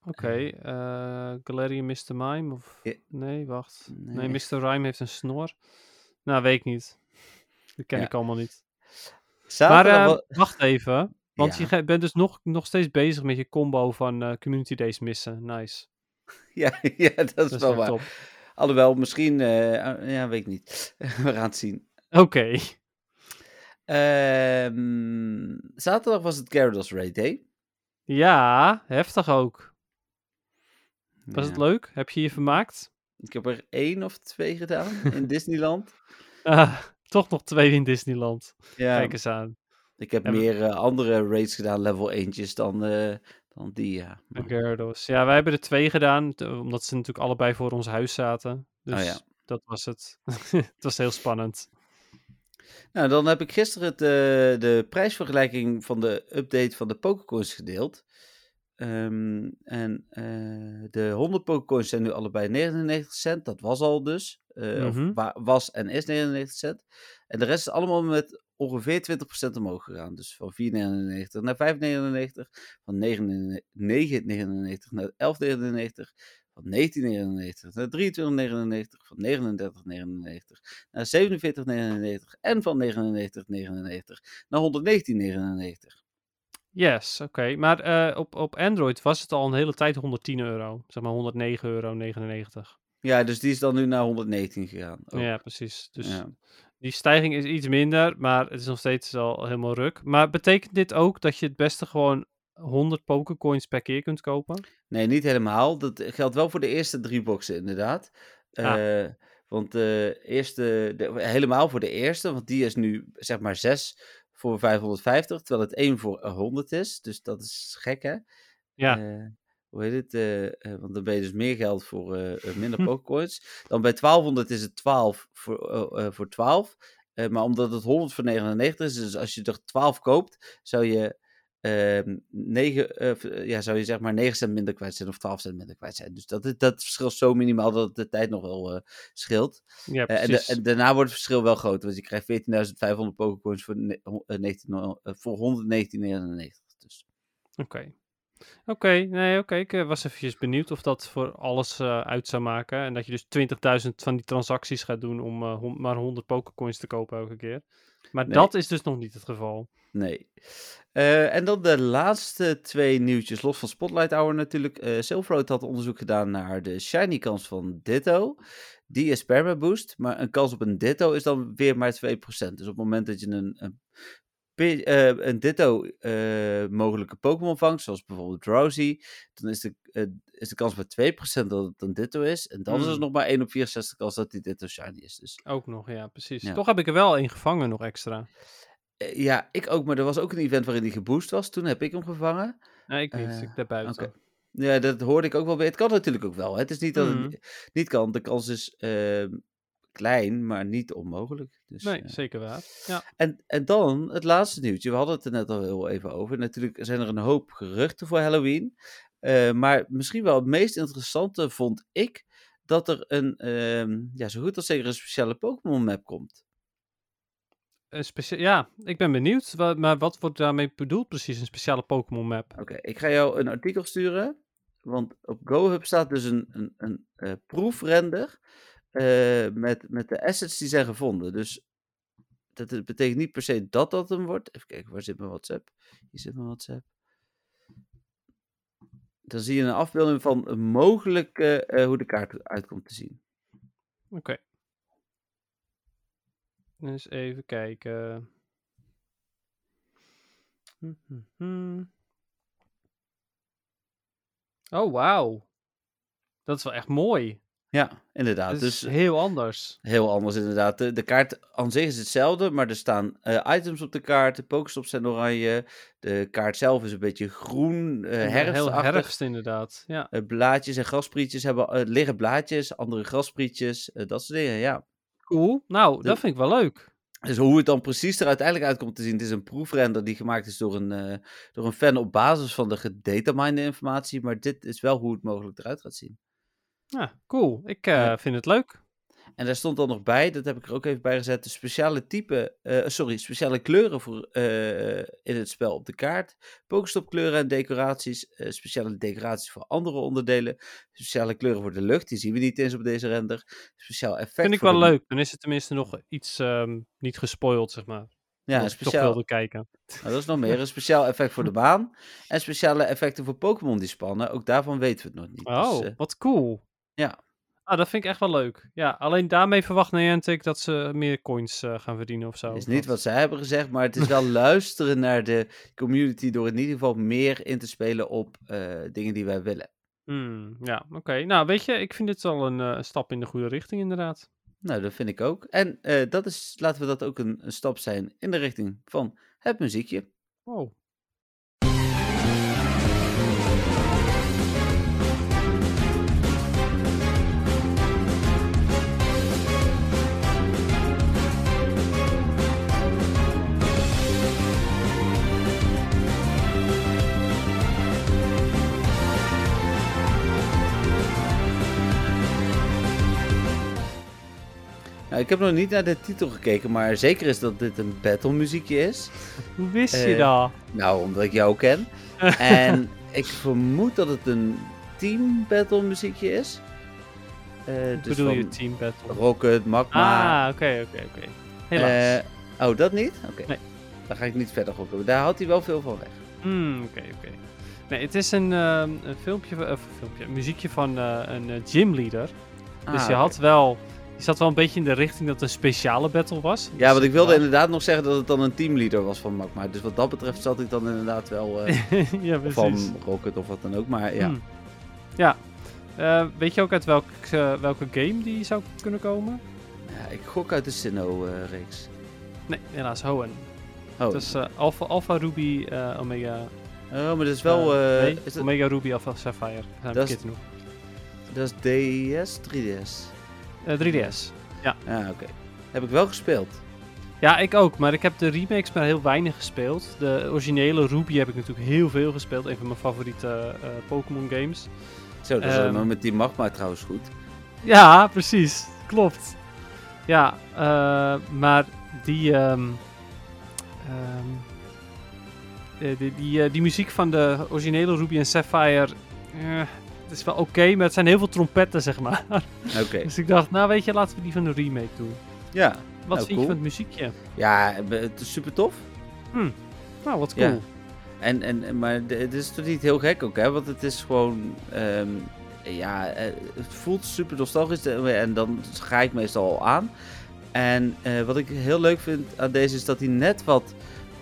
Oké, eh Galarian Mr. Mime? Of... Nee, wacht. Nee. Nee. Mr. Rhyme heeft een snor. Nou, weet ik niet. Dat ken Ja. ik allemaal niet. Maar zaterdag eh, wa- wacht even. Want Ja. je bent dus nog, nog steeds bezig met je combo van eh, Community Days missen. Nice. *laughs* ja, ja, dat is Dat is wel waar. top. Alhoewel, misschien, eh, ja, weet ik niet. *laughs* We gaan het zien. Oké. Ehm, zaterdag was het Gyarados Raid Day. Ja, heftig ook. Was het leuk? Heb je je vermaakt? Ik heb er één of twee gedaan in *laughs* Disneyland. Ah, toch nog twee in Disneyland. Ja, Kijk eens aan. ik heb meer eh, andere raids gedaan, level eentjes, dan, eh, dan die, ja. De Maar- Gyarados. Ja, wij hebben er twee gedaan, omdat ze natuurlijk allebei voor ons huis zaten. Dus Oh ja. dat was het. *laughs* het was heel spannend. Nou, dan heb ik gisteren het, eh, de prijsvergelijking van de update van de Pokécoins gedeeld. Ehm, en eh, de 100 Pokécoins zijn nu allebei 99 cent. Dat was al dus. Eh, Mhm. Of wa- was en is 99 cent. En de rest is allemaal met ongeveer 20% omhoog gegaan. Dus van 4,99 naar 5,99. Van 9,99 naar 11,99. Van 19,99 naar 23,99. Van 39,99 naar 47,99 en van 99,99 naar 119,99. Yes, oké. Maar eh, op, op Android was het al een hele tijd 110 euro. Zeg maar 109,99 euro. Ja, dus die is dan nu naar 119 gegaan. ook. Ja, precies. Dus Ja. die stijging is iets minder, maar het is nog steeds wel helemaal ruk. Maar betekent dit ook dat je het beste gewoon 100 Pokécoins per keer kunt kopen? Nee, niet helemaal. Dat geldt wel voor de eerste drie boxen, inderdaad. Ah. Eh, want de eerste, de, helemaal voor de eerste, want die is nu zeg maar 6 voor 550, terwijl het 1 voor 100 is. Dus dat is gek, hè? Ja, Eh, hoe heet het? eh, eh, want dan ben je dus meer geld voor minder. *laughs* Pokécoins. Dan bij 1200 is het 12 voor, voor 12. Eh, maar omdat het 100 voor 99 is, dus als je er 12 koopt, zou je, ehm 9, eh, eh, ja, zou je zeg maar 9 cent minder kwijt zijn of 12 cent minder kwijt zijn. Dus dat, dat verschil is zo minimaal dat het de tijd nog wel eh, scheelt. ja en, de- en daarna wordt het verschil wel groter, want je krijgt 14.500 Pokécoins voor, eh, 19, eh, voor 119,99. Dus. Oké. Oké, nee, oké. Ik was eventjes benieuwd of dat voor alles uit zou maken. En dat je dus 20.000 van die transacties gaat doen om maar 100 Pokécoins te kopen elke keer. Maar Nee. dat is dus nog niet het geval. Nee. Eh, en dan de laatste twee nieuwtjes, los van Spotlight Hour natuurlijk. Eh Silverroad had onderzoek gedaan naar de shiny kans van Ditto. Die is permaboost, maar een kans op een Ditto is dan weer maar 2%. Dus op het moment dat je een, een, eh, een Ditto eh, mogelijke Pokémon vangt, zoals bijvoorbeeld Drowsy, dan is de, eh, is de kans maar 2% dat het een Ditto is. En dan is er Hmm. nog maar 1 op 64 kans dat die Ditto shiny is. Dus Ook nog, ja, precies. Ja. Toch heb ik er wel één gevangen nog extra. ja, ik ook, maar er was ook een event waarin die geboost was. Toen heb ik hem gevangen. Nee, ik niet. Eh, ik daarbuiten. oké. Ja, dat hoorde ik ook wel weer. Het kan natuurlijk ook wel. Hè. Het is niet dat het niet kan. De kans is ehm, klein, maar niet onmogelijk. Dus, Nee, eh, zeker waar. Ja. en, en dan het laatste nieuwtje. We hadden het er net al heel even over. Natuurlijk zijn er een hoop geruchten voor Halloween. Eh, maar misschien wel het meest interessante vond ik dat er een, ehm, ja, zo goed als zeker een speciale Pokémon map komt. Een specia- ja, ik ben benieuwd. Wa- maar wat wordt daarmee bedoeld precies? Een speciale Pokémon map? Oké, ik ga jou een artikel sturen. Want op GoHub staat dus een, een, een eh, proefrender eh, met, met de assets die zijn gevonden. Dus dat betekent niet per se dat dat hem wordt. Even kijken, waar zit mijn WhatsApp? Hier zit mijn WhatsApp. Dan zie je een afbeelding van een mogelijke eh, hoe de kaart eruit komt te zien. Oké. Dus even kijken. Oh, wauw. Dat is wel echt mooi. Ja, inderdaad. Dat Dus is heel anders. Heel anders inderdaad. De, de kaart aan zich is hetzelfde, maar er staan eh, items op de kaart. De pokestops zijn oranje. De kaart zelf is een beetje groen, Ja, Heel herfst inderdaad. Ja. Eh, blaadjes en grasprietjes hebben, liggen blaadjes, andere grasprietjes, dat soort dingen, ja. Cool. Nou, De- dat vind ik wel leuk. Dus hoe het dan precies er uiteindelijk uitkomt te zien, het is een proefrender die gemaakt is door een, door een fan op basis van de gedataminde informatie, maar dit is wel hoe het mogelijk eruit gaat zien. Ja, cool. Ik eh, Ja. vind het leuk. En daar stond dan nog bij, dat heb ik er ook even bij gezet, de speciale type, eh, sorry, speciale kleuren voor, eh, in het spel op de kaart. Pokestopkleuren en decoraties, speciale decoraties voor andere onderdelen, speciale kleuren voor de lucht, die zien we niet eens op deze render. Speciaal effect Vind ik wel de- leuk. Dan is het tenminste nog iets ehm, niet gespoild, zeg maar. Ja, een toch speciaal, wilde kijken. nou, dat is nog meer, een speciaal effect voor de *laughs* baan en speciale effecten voor Pokémon die spannen. Ook daarvan weten we het nog niet. Oh, Dus, eh, wat cool. Ja. Ah, dat vind ik echt wel leuk. Ja, alleen daarmee verwacht Niantic dat ze meer coins eh, gaan verdienen of zo. is niet wat zij hebben gezegd, maar het is wel *laughs* luisteren naar de community door in ieder geval meer in te spelen op eh, dingen die wij willen. Hmm, ja, oké. Nou, weet je, ik vind dit een eh, stap in de goede richting, inderdaad. Nou, dat vind ik ook. En dat is, laten we dat ook een, een stap zijn in de richting van het muziekje. Wow. Nou, ik heb nog niet naar de titel gekeken, maar zeker is dat dit een battle muziekje is. Hoe wist je Eh, dat? Nou, omdat ik jou ken. *laughs* en ik vermoed dat het een team battle muziekje is. Hoe dus bedoel je Team Battle? Rocket, Magma. Ah, oké, oké, oké. Helaas. Eh, oh, dat niet? Oké. Nee. Dan ga ik niet verder gokken. Daar had hij wel veel van weg. Hmm, oké, oké. Nee, het is een, ehm, een filmpje, of een filmpje, een muziekje van een gymleader. Dus Ah, je oké. had wel, je zat wel een beetje in de richting dat het een speciale battle was. Ja, Dus want ik wilde ja. inderdaad nog zeggen dat het dan een teamleader was van Magma. Dus wat dat betreft zat ik dan inderdaad wel *laughs* eh, ja, van Rocket of wat dan ook. Maar ja, Hmm. Ja. Eh, weet je ook uit welk, eh, welke game die zou kunnen komen? ja ik gok uit de Sinnoh-reeks. Nee, helaas, Hoenn. oh, Het is eh, Alpha, Alpha Ruby Omega. oh, maar dat is wel... nee, is dat, Omega Ruby Alpha Sapphire. Dat is- dat is DS, 3DS. Eh, 3DS. Ah, oké. Heb ik wel gespeeld. Ja, ik ook, maar ik heb de remakes maar heel weinig gespeeld. De originele Ruby heb ik natuurlijk heel veel gespeeld. Een van mijn favoriete eh, Pokémon games. Zo, dat is Ehm. allemaal met die Magma trouwens goed. Ja, precies. Klopt. Ja, maar die, ehm, ehm, eh, die, die, die muziek van de originele Ruby en Sapphire, is wel oké, maar het zijn heel veel trompetten, zeg maar. *laughs* Oké. dus ik dacht, nou weet je, laten we die van de remake doen. Ja. Wat Nou, vind cool. je van het muziekje? Ja, het is super tof. Nou, wat Ja. cool. En, en, en- maar het is toch niet heel gek ook, hè? Want het is gewoon... ehm, ja, eh, het voelt super nostalgisch eh, en dan ga ik meestal al aan. En eh, wat ik heel leuk vind aan deze is dat hij net wat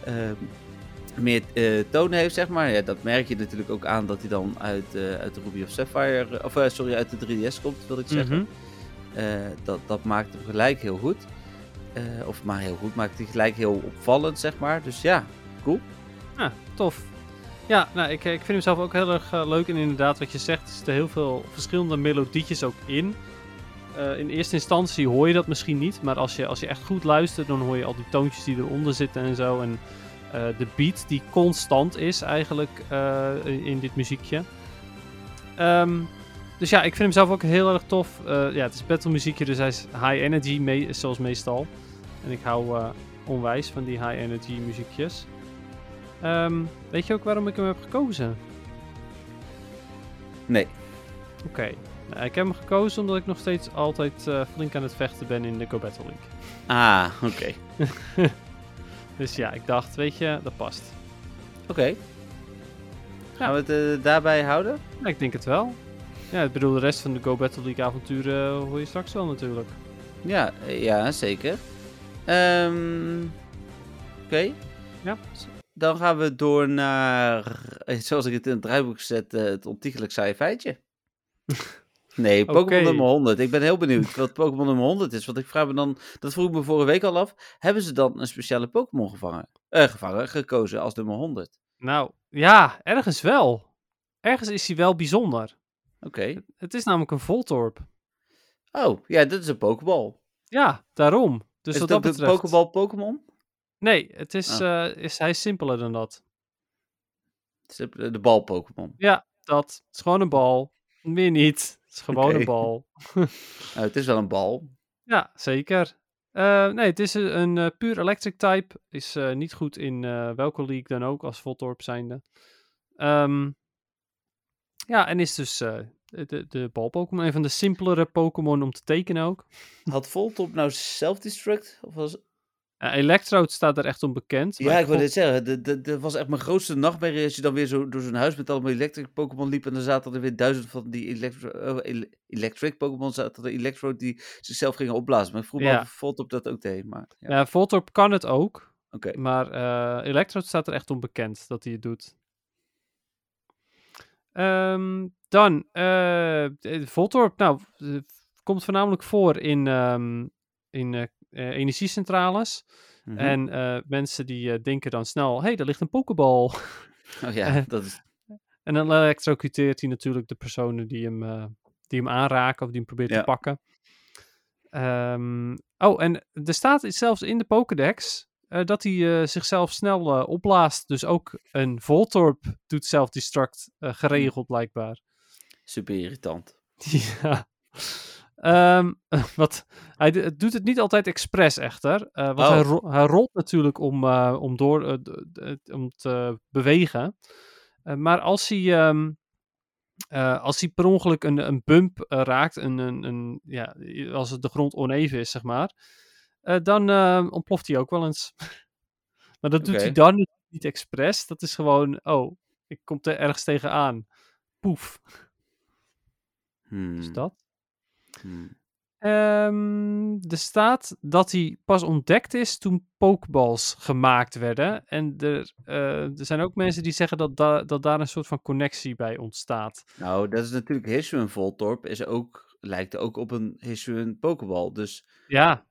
ehm, meer eh, toon heeft, zeg maar. Ja, dat merk je natuurlijk ook aan dat hij dan uit, eh, uit de Ruby of Sapphire... eh, Of eh, sorry, uit de 3DS komt, wil ik zeggen. Mhm. Eh, dat, dat maakt hem gelijk heel goed. Eh, of maar heel goed, maakt hij gelijk heel opvallend, zeg maar. Dus ja, cool. Ja, tof. Ja, nou, ik, ik vind hem zelf ook heel erg eh, leuk. En inderdaad, wat je zegt, er zitten heel veel verschillende melodietjes ook in. Eh, in eerste instantie hoor je dat misschien niet. Maar als je, als je echt goed luistert, dan hoor je al die toontjes die eronder zitten en zo. En eh, de beat die constant is eigenlijk eh, in, in dit muziekje. Ehm, dus ja, ik vind hem zelf ook heel erg tof. Eh, ja, het is battle muziekje, dus hij is high energy, zoals meestal. En ik hou eh, onwijs van die high energy muziekjes. Ehm, weet je ook waarom ik hem heb gekozen? Nee. Oké. Nou, ik heb hem gekozen omdat ik nog steeds altijd eh, flink aan het vechten ben in de Go Battle League. Ah, oké. *laughs* Dus ja, ik dacht, weet je, dat past. Oké. Gaan we het eh, daarbij houden? Ja, ik denk het wel. Ja, ik bedoel, de rest van de Go Battle League avonturen hoor je straks wel natuurlijk. Ja, eh, ja zeker. Ehm, Oké. Ja. Dan gaan we door naar, eh, zoals ik het in het draaiboek zet, eh, het ontiegelijk saaie feitje. *laughs* Nee, Pokémon Oké. nummer 100. Ik ben heel benieuwd wat Pokémon nummer 100 is. Want ik vraag me dan, dat vroeg ik me vorige week al af. Hebben ze dan een speciale Pokémon gevangen? Eh, gevangen, gekozen als nummer 100? Nou, ja, ergens wel. Ergens is hij wel bijzonder. Oké. Het is namelijk een Voltorb. Oh, ja, dit is een Pokéball. Ja, daarom. Dus is wat dat dat betreft... Pokéball Pokémon? Nee, het is, Ah. eh, is, hij is simpeler dan dat. De bal Pokémon. Ja, dat. Het is gewoon een bal. Meer niet. Het is gewoon een bal. *laughs* Nou, het is wel een bal. Ja, zeker. Eh, nee, het is een, een eh, puur electric type. Is eh, niet goed in eh, welke league dan ook als Voltorb zijnde. Ehm, ja, en is dus eh, de, de bal Pokémon. Een van de simpelere Pokémon om te tekenen ook. Had Voltop nou self-destruct? Of was... Eh, Electrode staat er echt onbekend. Ja, ik wil dit zeggen. Dat- was echt mijn grootste nachtmerrie als je dan weer zo door zo'n huis met allemaal electric Pokémon liep. En dan zaten er weer duizend van die electro eh, ele- electric Pokémon zaten er Electrode die zichzelf gingen opblazen. Maar ik vroeg me af of Voltop dat ook deed. Maar ja, Ja, Voltorb kan het ook. oké. Maar eh Electrode staat er echt onbekend dat hij het doet. Ehm, dan, de- Voltorb, nou, komt voornamelijk voor in, ehm, in eh, energiecentrales. Mhm. En eh, mensen die eh, denken dan snel, hé, hey, daar ligt een pokeball. Oh ja, dat is... en dan elektrocuteert hij natuurlijk de personen die hem, die hem aanraken of die hem probeert Ja. te pakken. Ehm, oh, en er staat zelfs in de Pokédex dat hij zichzelf snel opblaast. Dus ook een Voltorb doet self-destruct eh, geregeld blijkbaar. super irritant. *laughs* ja. Ehm, *laughs* wat, hij doet het niet altijd expres echter. eh, want Oh. hij, ro- hij rolt natuurlijk om, eh, om, door, eh, om te bewegen. Maar als hij, ehm, eh, als hij per ongeluk een, een bump raakt, een, een, een, ja, als het de grond oneven is, zeg maar, dan ontploft hij ook wel eens. *laughs* maar dat doet hij dan niet expres. Dat is gewoon, oh, ik kom er ergens tegenaan. Poef. Hmm, Dus dat. Hmm. Ehm, er staat dat hij pas ontdekt is toen pokeballs gemaakt werden. En er, eh, er zijn ook mensen die zeggen dat, da- dat daar een soort van connectie bij ontstaat. Nou, dat is natuurlijk Hisuian Voltorb. Is ook, lijkt ook op een Hisuian Pokéball. Dus Ja.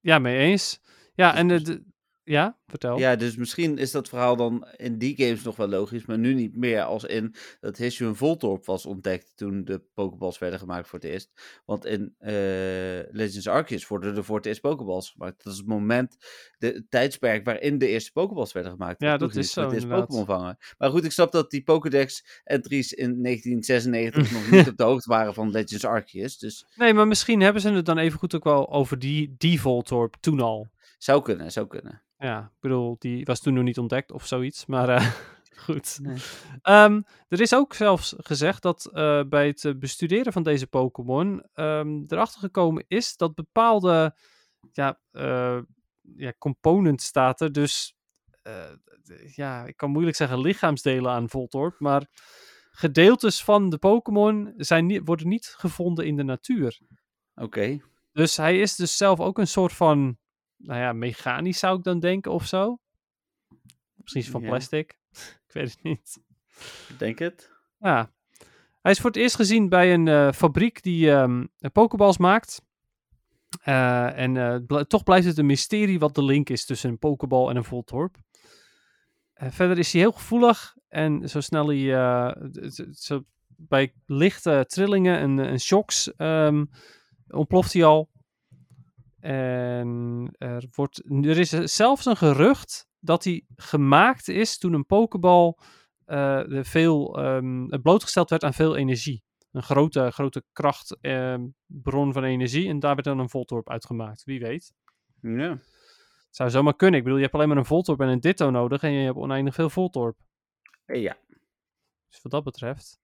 Ja, mee eens. Ja, en de, dus- de- ja, vertel. Ja, dus misschien is dat verhaal dan in die games nog wel logisch, maar nu niet meer als in dat Hisuian Voltorb was ontdekt toen de Pokeballs werden gemaakt voor het eerst. Want in eh, Legends Arceus worden er voor het eerst Pokeballs gemaakt. Dat is het moment, de, het tijdsperk waarin de eerste Pokeballs werden gemaakt. Ja, dat is zo, het inderdaad. Pokémon vangen. Maar goed, ik snap dat die Pokédex entries in *laughs* 1996 nog niet op de hoogte waren van Legends Arceus. Dus Nee, maar misschien hebben ze het dan even goed ook wel over die, die Voltorb toen al. zou kunnen, zou kunnen. Ja, ik bedoel, die was toen nog niet ontdekt of zoiets. Maar eh, *laughs* goed. Nee. Ehm, er is ook zelfs gezegd dat eh, bij het eh, bestuderen van deze Pokémon ehm, erachter gekomen is dat bepaalde ja, eh, ja, component staat er. Dus ja, ik kan moeilijk zeggen lichaamsdelen aan Voltorb, maar gedeeltes van de Pokémon niet, worden niet gevonden in de natuur. Oké. Dus hij is dus zelf ook een soort van, nou ja, mechanisch zou ik dan denken of zo. Misschien is van plastic. *laughs* ik weet het niet. Ik Denk het. Ja. Hij is voor het eerst gezien bij een eh, fabriek die ehm pokeballs maakt. Eh, en eh, bl- toch blijft het een mysterie wat de link is tussen een pokeball en een Voltorb. Eh, verder is hij heel gevoelig en zo snel hij zo bij lichte trillingen en, en shocks ehm, ontploft hij al. En er, wordt, er is zelfs een gerucht dat hij gemaakt is toen een pokeball eh, veel, ehm, blootgesteld werd aan veel energie. Een grote, grote krachtbron van energie. En daar werd dan een Voltorb uitgemaakt. Wie weet. Ja. Het zou zomaar kunnen. Ik bedoel, je hebt alleen maar een Voltorb en een Ditto nodig. En je hebt oneindig veel Voltorb. Eh, ja. Dus wat dat betreft.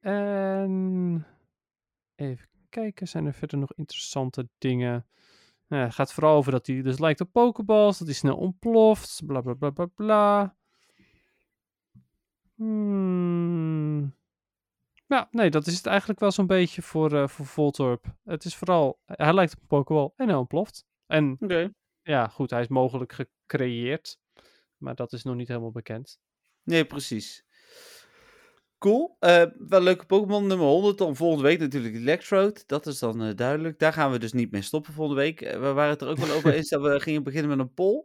En even kijken, zijn er verder nog interessante dingen? Nou, het gaat vooral over dat hij dus lijkt op Pokeballs, dat hij snel ontploft, bla bla bla bla bla. Hmm. Ja, nee, dat is het eigenlijk wel zo'n beetje voor, eh voor Voltorb. Het is vooral, hij lijkt op een Pokeball en hij ontploft. En ja, goed, hij is mogelijk gecreëerd, maar dat is nog niet helemaal bekend. Nee, precies. Cool. Eh, wel leuke Pokémon nummer 100. Dan volgende week natuurlijk Electrode. Dat is dan eh, duidelijk. Daar gaan we dus niet mee stoppen volgende week. Eh, we waren het er ook wel over eens dat we gingen beginnen met een poll.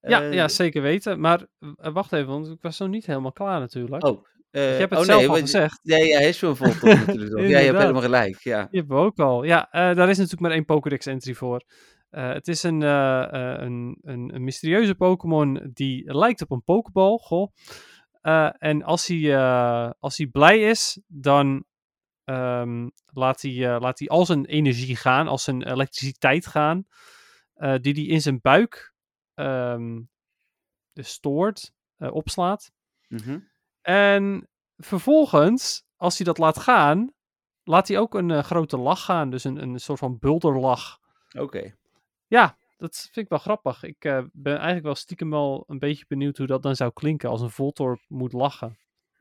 Ja, ja, zeker weten. Maar wacht even, want ik was nog niet helemaal klaar natuurlijk. Oh, je hebt het oh, zelf nee, al want- gezegd. Nee, ja, hij is zo'n vol *laughs* natuurlijk. Ja, je hebt helemaal gelijk. Ja. Hebben we ook al. Ja, daar is natuurlijk maar één Pokédex entry voor. Het is een, een, een, een mysterieuze Pokémon die lijkt op een Pokéball. Goh. Eh, en als hij, eh, als hij blij is, dan ehm, laat, hij, eh, laat hij al zijn energie gaan, als zijn elektriciteit gaan, die hij in zijn buik dus stoort, opslaat. Mhm. En vervolgens, als hij dat laat gaan, laat hij ook een grote lach gaan. Dus een, een soort van bulderlach. Oké. Ja, dat vind ik wel grappig. Ik eh, ben eigenlijk wel stiekem wel een beetje benieuwd hoe dat dan zou klinken als een Voltorb moet lachen.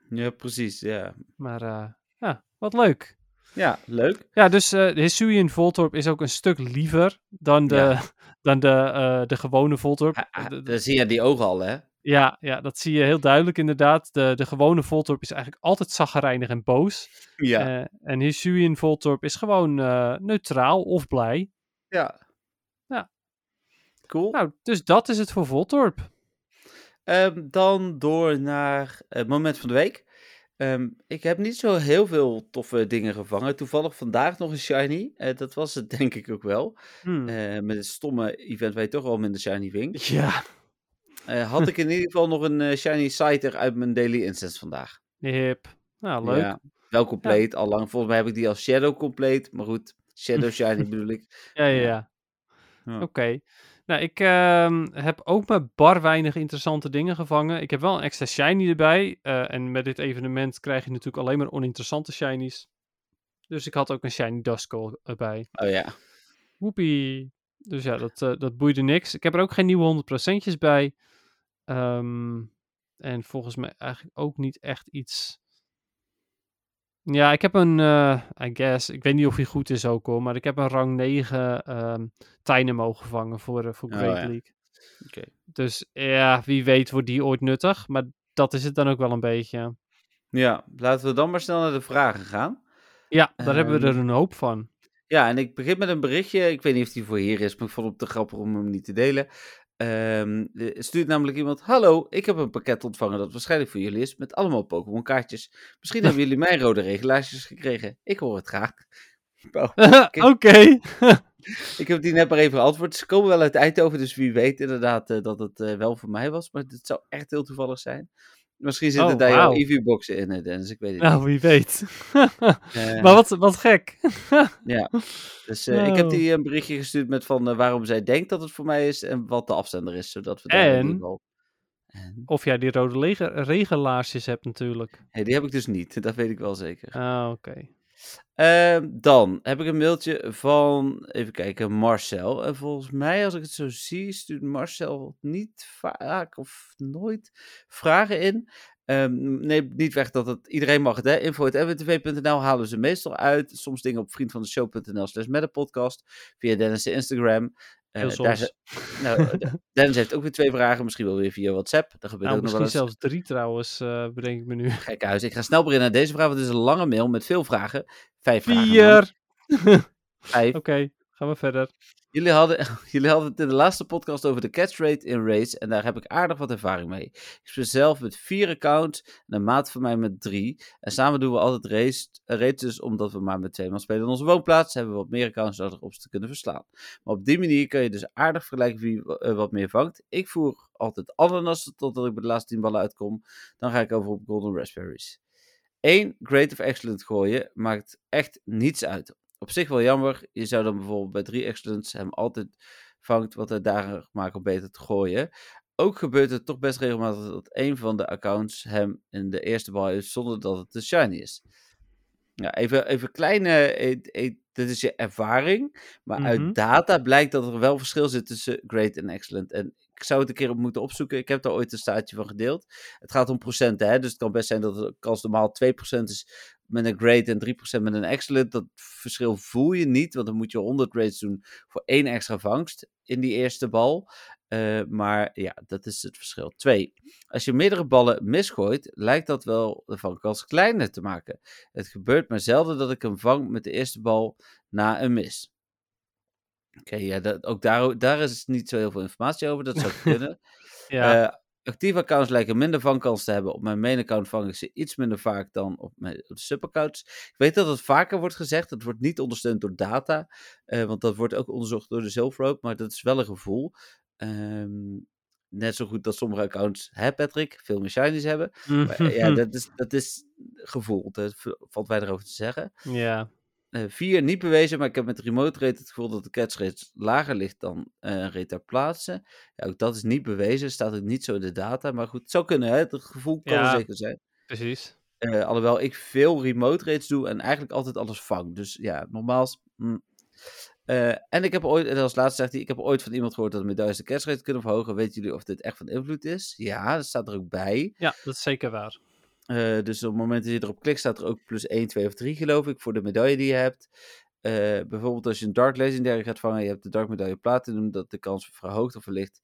Ja, precies. Ja, Maar eh, ja, wat leuk. ja leuk. Ja, dus eh de Hisuian Voltorb is ook een stuk liever dan de, Ja. *laughs* dan de, de gewone Voltorb. Ah, ah, Dan zie je die ogen al, hè? ja, ja, dat zie je heel duidelijk inderdaad. De, de gewone Voltorb is eigenlijk altijd zaggerijnig en boos. Ja. En Hisuian Voltorb is gewoon neutraal of blij. Ja. Cool. Nou, dus dat is het voor Voltorb. Ehm, dan door naar het moment van de week. Ehm, ik heb niet zo heel veel toffe dingen gevangen. Toevallig vandaag nog een shiny. Eh, dat was het *laughs* denk ik ook wel. Hmm. Eh, met het stomme event waar je toch wel minder shiny vindt. Ja. Eh, had ik in ieder geval nog een shiny Scyther uit mijn daily instance vandaag. Hip. Nou, leuk. Ja, wel compleet, al lang. Volgens mij heb ik die als Shadow compleet. Maar goed, Shadow *laughs* shiny bedoel ik. Ja, ja, Ja. ja. Ja. Oké. Nou, ik ehm, heb ook maar bar weinig interessante dingen gevangen. Ik heb wel een extra shiny erbij. eh, en met dit evenement krijg je natuurlijk alleen maar oninteressante shinies. Dus ik had ook een shiny Duskull erbij. Oh ja. Woepie. Dus ja, dat, eh, dat boeide niks. Ik heb er ook geen nieuwe 100%'tjes bij. Ehm, en volgens mij eigenlijk ook niet echt iets. Ja, ik heb een, eh, I guess, ik weet niet of hij goed is ook hoor, maar ik heb een rang 9 ehm Dynamo gevangen voor, eh, voor Oh, Great ja. League. Dus ja, wie weet wordt die ooit nuttig, maar dat is het dan ook wel een beetje. Ja, laten we dan maar snel naar de vragen gaan. Ja, daar hebben we er Ehm, een hoop van. Ja, en ik begin met een berichtje. Ik weet niet of die voor hier is, maar ik vond het te grappig om hem niet te delen. Er stuurt namelijk iemand: Hallo, ik heb een pakket ontvangen dat waarschijnlijk voor jullie is. Met allemaal Pokémon kaartjes. Misschien hebben jullie mijn rode regelaarsjes gekregen. Ik hoor het graag. *laughs* *laughs* Oh, Oké. ik heb die net maar even geantwoord. Ze komen wel uit Eindhoven, dus wie weet inderdaad eh, dat het eh, wel voor mij was. Maar het zou echt heel toevallig zijn. Misschien zitten Oh, daar jouw wauw. EV-boxen in, eh, Dennis. Ik weet het nou, wie weet. niet. *laughs* Eh, maar wat, wat gek. *laughs* Ja, dus eh, ik heb Nou. die een berichtje gestuurd met van eh, waarom zij denkt dat het voor mij is en wat de afzender is, zodat we daar in En? ieder geval... En? Of jij die rode regelaarsjes hebt natuurlijk. Nee, die heb ik dus niet, *laughs* dat weet ik wel zeker. Ah, oké. Ehm, dan heb ik een mailtje van, even kijken, Marcel. En volgens mij, als ik het zo zie, stuurt Marcel niet vaak of nooit vragen in. Ehm neem niet weg dat het, iedereen mag het, hè. halen ze meestal uit. Soms dingen op vriendvandeshow.nl slash met een podcast. Via Dennis' de Instagram. Heel daar nou, *laughs* Dennis heeft ook weer twee vragen. Misschien wel weer via WhatsApp. Dat gebeurt Nou, ook nog wel misschien eens. zelfs drie trouwens, eh bedenk ik me nu. Gek huis. Ik ga snel beginnen aan deze vraag, want het is een lange mail met veel vragen. Vijf vragen. namelijk. Vier! Vijf. *laughs* Oké, Gaan we verder. Jullie hadden, *laughs* jullie hadden het in de laatste podcast over de catch rate in raids. En daar heb ik aardig wat ervaring mee. Ik speel zelf met vier accounts en een maat van mij met drie. En samen doen we altijd race, raids, dus omdat we maar met twee man spelen in onze woonplaats. Hebben we wat meer accounts nodig om ze te kunnen verslaan. Maar op die manier kun je dus aardig vergelijken wie eh, wat meer vangt. Ik voer altijd ananas totdat ik bij de laatste tien ballen uitkom. Dan ga ik over op golden raspberries. Eén Great of Excellent gooien maakt echt niets uit op zich wel jammer. Je zou dan bijvoorbeeld bij 3 Excellence hem altijd vangt wat hij daar maakt om beter te gooien. Ook gebeurt het toch best regelmatig dat een van de accounts hem in de eerste bal heeft zonder dat het te shiny is. Ja, even, even kleine, eh, eh, dit is je ervaring, maar uit Mhm. data blijkt dat er wel verschil zit tussen great en excellent. En ik zou het een keer op moeten opzoeken. Ik heb daar ooit een staartje van gedeeld. Het gaat om procenten, hè? dus het kan best zijn dat de kans normaal 2% is met een great en 3% met een excellent. Dat verschil voel je niet, want dan moet je 100 grades doen voor één extra vangst in die eerste bal. Eh, maar ja, dat is het verschil. Twee, als je meerdere ballen misgooit, lijkt dat wel de vangkans kleiner te maken. Het gebeurt maar zelden dat ik hem vang met de eerste bal na een mis. Oké, ja, dat, ook daar, daar is niet zo heel veel informatie over. Dat zou *laughs* kunnen. Ja, Eh, actieve accounts lijken minder vangkans te hebben. Op mijn main account vang ik ze iets minder vaak dan op, mijn, subaccounts. Ik weet dat het vaker wordt gezegd. Het wordt niet ondersteund door data. eh, want dat wordt ook onderzocht door de Silverrope. Maar dat is wel een gevoel. Ehm, net zo goed dat sommige accounts, hè Patrick, veel meer shinies hebben. Maar, eh, ja, *laughs* dat is, dat is gevoel. V- valt wij erover te zeggen. ja. Eh, vier, niet bewezen, maar ik heb met de remote rate het gevoel dat de catch rate lager ligt dan een rate ter plaatse. Ja, ook dat is niet bewezen, staat ook niet zo in de data. Maar goed, het zou kunnen, hè? Het gevoel kan Ja. er zeker zijn. precies. Eh, alhoewel ik veel remote rates doe en eigenlijk altijd alles vang. Dus ja, nogmaals. mm. Eh, en ik heb ooit, en als laatste zegt hij, ik heb ooit van iemand gehoord dat medailles de catch rate kunnen verhogen. Weten jullie of dit echt van invloed is? Ja, dat staat er ook bij. Ja, dat is zeker waar. Eh, dus op het moment dat je erop klikt, staat er ook plus 1, 2 of 3, geloof ik, voor de medaille die je hebt. Eh, bijvoorbeeld als je een Dark Legendary gaat vangen, je hebt de Dark Medaille Platinum, dat de kans verhoogt of verlicht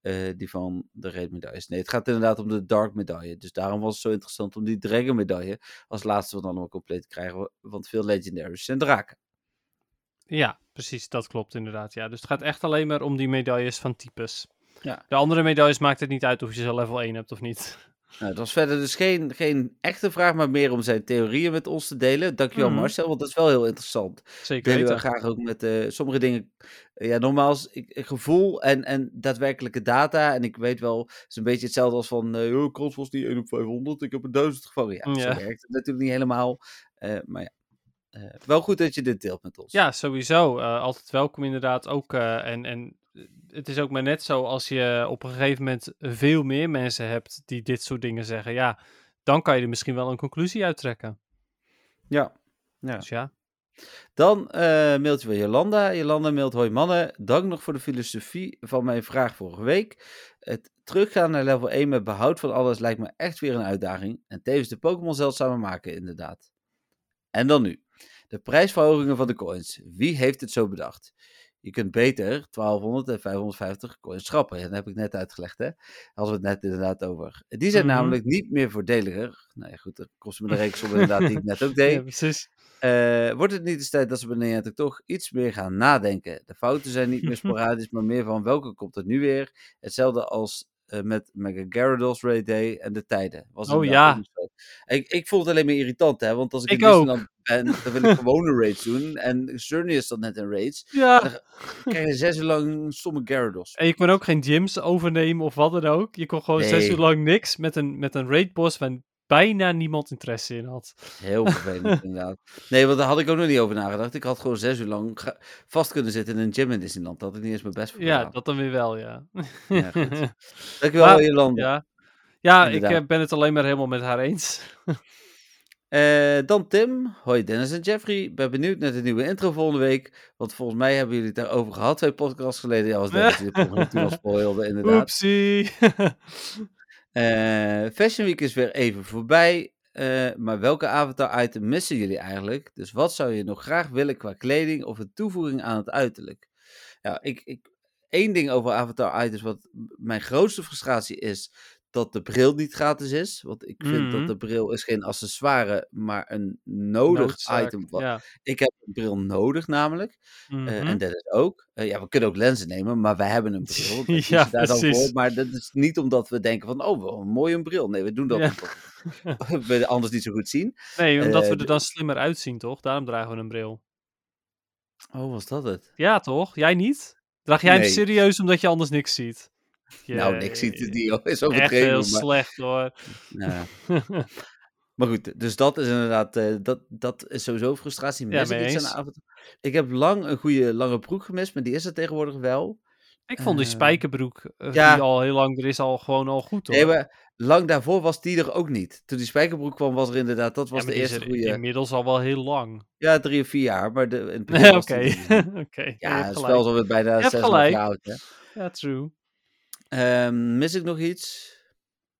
eh, die van de Red Medailles. Nee, het gaat inderdaad om de Dark Medaille. Dus daarom was het zo interessant om die Dragon Medaille als laatste van allemaal compleet te krijgen, want veel Legendaries zijn draken. Ja, precies, dat klopt inderdaad. Ja. Dus het gaat echt alleen maar om die medailles van types. Ja. De andere medailles maakt het niet uit of je ze level 1 hebt of niet. Nou, dat was verder dus geen, geen echte vraag, maar meer om zijn theorieën met ons te delen. Dankjewel Mhm. Marcel, want dat is wel heel interessant. Zeker delen we graag ook met eh, sommige dingen. ja, ik gevoel en, en daadwerkelijke data. En ik weet wel, het is een beetje hetzelfde als van. oh, kans was niet 1 op 500, ik heb een 1000 gevangen. Ja, Ja. zo werkt het natuurlijk niet helemaal. eh, maar ja, wel goed dat je dit deelt met ons. Ja, sowieso. Altijd welkom inderdaad ook. en, en het is ook maar net zo als je op een gegeven moment veel meer mensen hebt die dit soort dingen zeggen. Ja, dan kan je er misschien wel een conclusie uittrekken. ja. ja. Dus ja. Dan eh mailt je van Jolanda. Jolanda mailt, hoi mannen, dank nog voor de filosofie van mijn vraag vorige week. Het teruggaan naar level 1 met behoud van alles lijkt me echt weer een uitdaging. En tevens de Pokémon zeldzamer maken, inderdaad. En dan nu. De prijsverhogingen van de coins. Wie heeft het zo bedacht? Je kunt beter 1200 en 550 coins schrappen. Dat heb ik net uitgelegd, hè? Hadden we het net inderdaad over. Die zijn Mhm. namelijk niet meer voordeliger. Nou ja, goed, dat kostte me de *laughs* rekensom inderdaad die ik net ook deed. ja, precies. Eh, wordt het niet eens tijd dat ze Niantic toch iets meer gaan nadenken? De fouten zijn niet meer sporadisch, maar meer van welke komt er nu weer? Hetzelfde als eh, met Mega Gyarados Raid Day en de tijden. Was Oh, ja. Ik, ik vond het alleen maar irritant, hè? Want als ik, Ik in ook. Disneyland ben, dan wil ik *laughs* gewone raids doen. En Journey is dan net een raids. Ja. Dan krijg je zes uur lang stomme Gyarados. En je kon ook geen gyms overnemen of wat dan ook. Je kon gewoon zes uur lang niks met een, met een raid boss waar bijna niemand interesse in had. Heel vervelend, *laughs* inderdaad. Nee, want daar had ik ook nog niet over nagedacht. Ik had gewoon zes uur lang vast kunnen zitten in een gym in Disneyland. Dat had ik niet eens mijn best voor Ja, gedaan. dat dan weer wel, ja. Ja, goed. *laughs* Dankjewel, Maar- Jolanda. ja, ja ik Inderdaad. eh, ben het alleen maar helemaal met haar eens. *laughs* Eh, dan Tim. Hoi Dennis en Jeffrey. Ben benieuwd naar de nieuwe intro volgende week. Want volgens mij hebben jullie het daarover gehad. Twee podcasts geleden. Ja, was Dennis die toen al spoilde, inderdaad. Oepsie. Eh, Fashion Week is weer even voorbij. Eh, maar welke avatar-item missen jullie eigenlijk? Dus wat zou je nog graag willen qua kleding of een toevoeging aan het uiterlijk? Ja, ik, ik, één ding over avatar-items wat mijn grootste frustratie is. Dat de bril niet gratis is. Want ik vind dat Mhm. de bril is geen accessoire, maar een nodig Noodzaak, item. Wat, Ja. Ik heb een bril nodig namelijk. eh, Mhm. en Dennis ook. Eh, ja, we kunnen ook lenzen nemen, maar wij hebben een *laughs* bril. We Ja, dan precies. voor. Maar dat is niet omdat we denken van, oh, wel een mooie bril. Nee, we doen dat Ja. omdat we *laughs* anders niet zo goed zien. Nee, omdat Eh, we de- er dan slimmer uitzien, toch? Daarom dragen we een bril. Oh, was dat het? Ja, toch? Jij niet? Draag jij Nee. hem serieus omdat je anders niks ziet? Nou, niks ziet die is Echt overdreven. heel maar, slecht hoor. ja. maar goed, dus dat is inderdaad, eh, dat, dat is sowieso frustratie. Ja, Mis ik mee iets aan de avond? Ik heb lang een goede lange broek gemist, maar die is er tegenwoordig wel. Ik vond die Eh, spijkerbroek, eh, ja. die al heel lang er is, al gewoon al goed hoor. Nee, maar lang daarvoor was die er ook niet. Toen die spijkerbroek kwam, was er inderdaad, dat Ja, was de eerste er goede. inmiddels al wel heel lang. Ja, drie of vier jaar, maar de, in het begin *laughs* was Oké, *laughs* oké. Ja, het is alweer bijna zes jaar oud. Hè? Ja, true. Ehm, mis ik nog iets?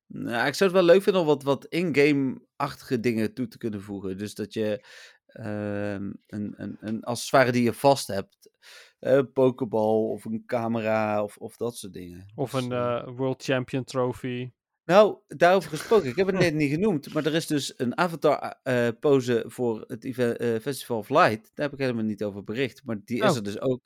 Nou, ik zou het wel leuk vinden om wat, wat in-game-achtige dingen toe te kunnen voegen. Dus dat je ehm, een, een, een accessoire die je vast hebt. Een pokeball of een camera of, of dat soort dingen. Of Dus, een eh, eh, World Champion Trophy. Nou, daarover *laughs* gesproken. Ik heb het net niet genoemd. Maar er is dus een avatar eh, pose voor het eve- eh, Festival of Light. Daar heb ik helemaal niet over bericht. Maar die is Oh. er dus ook.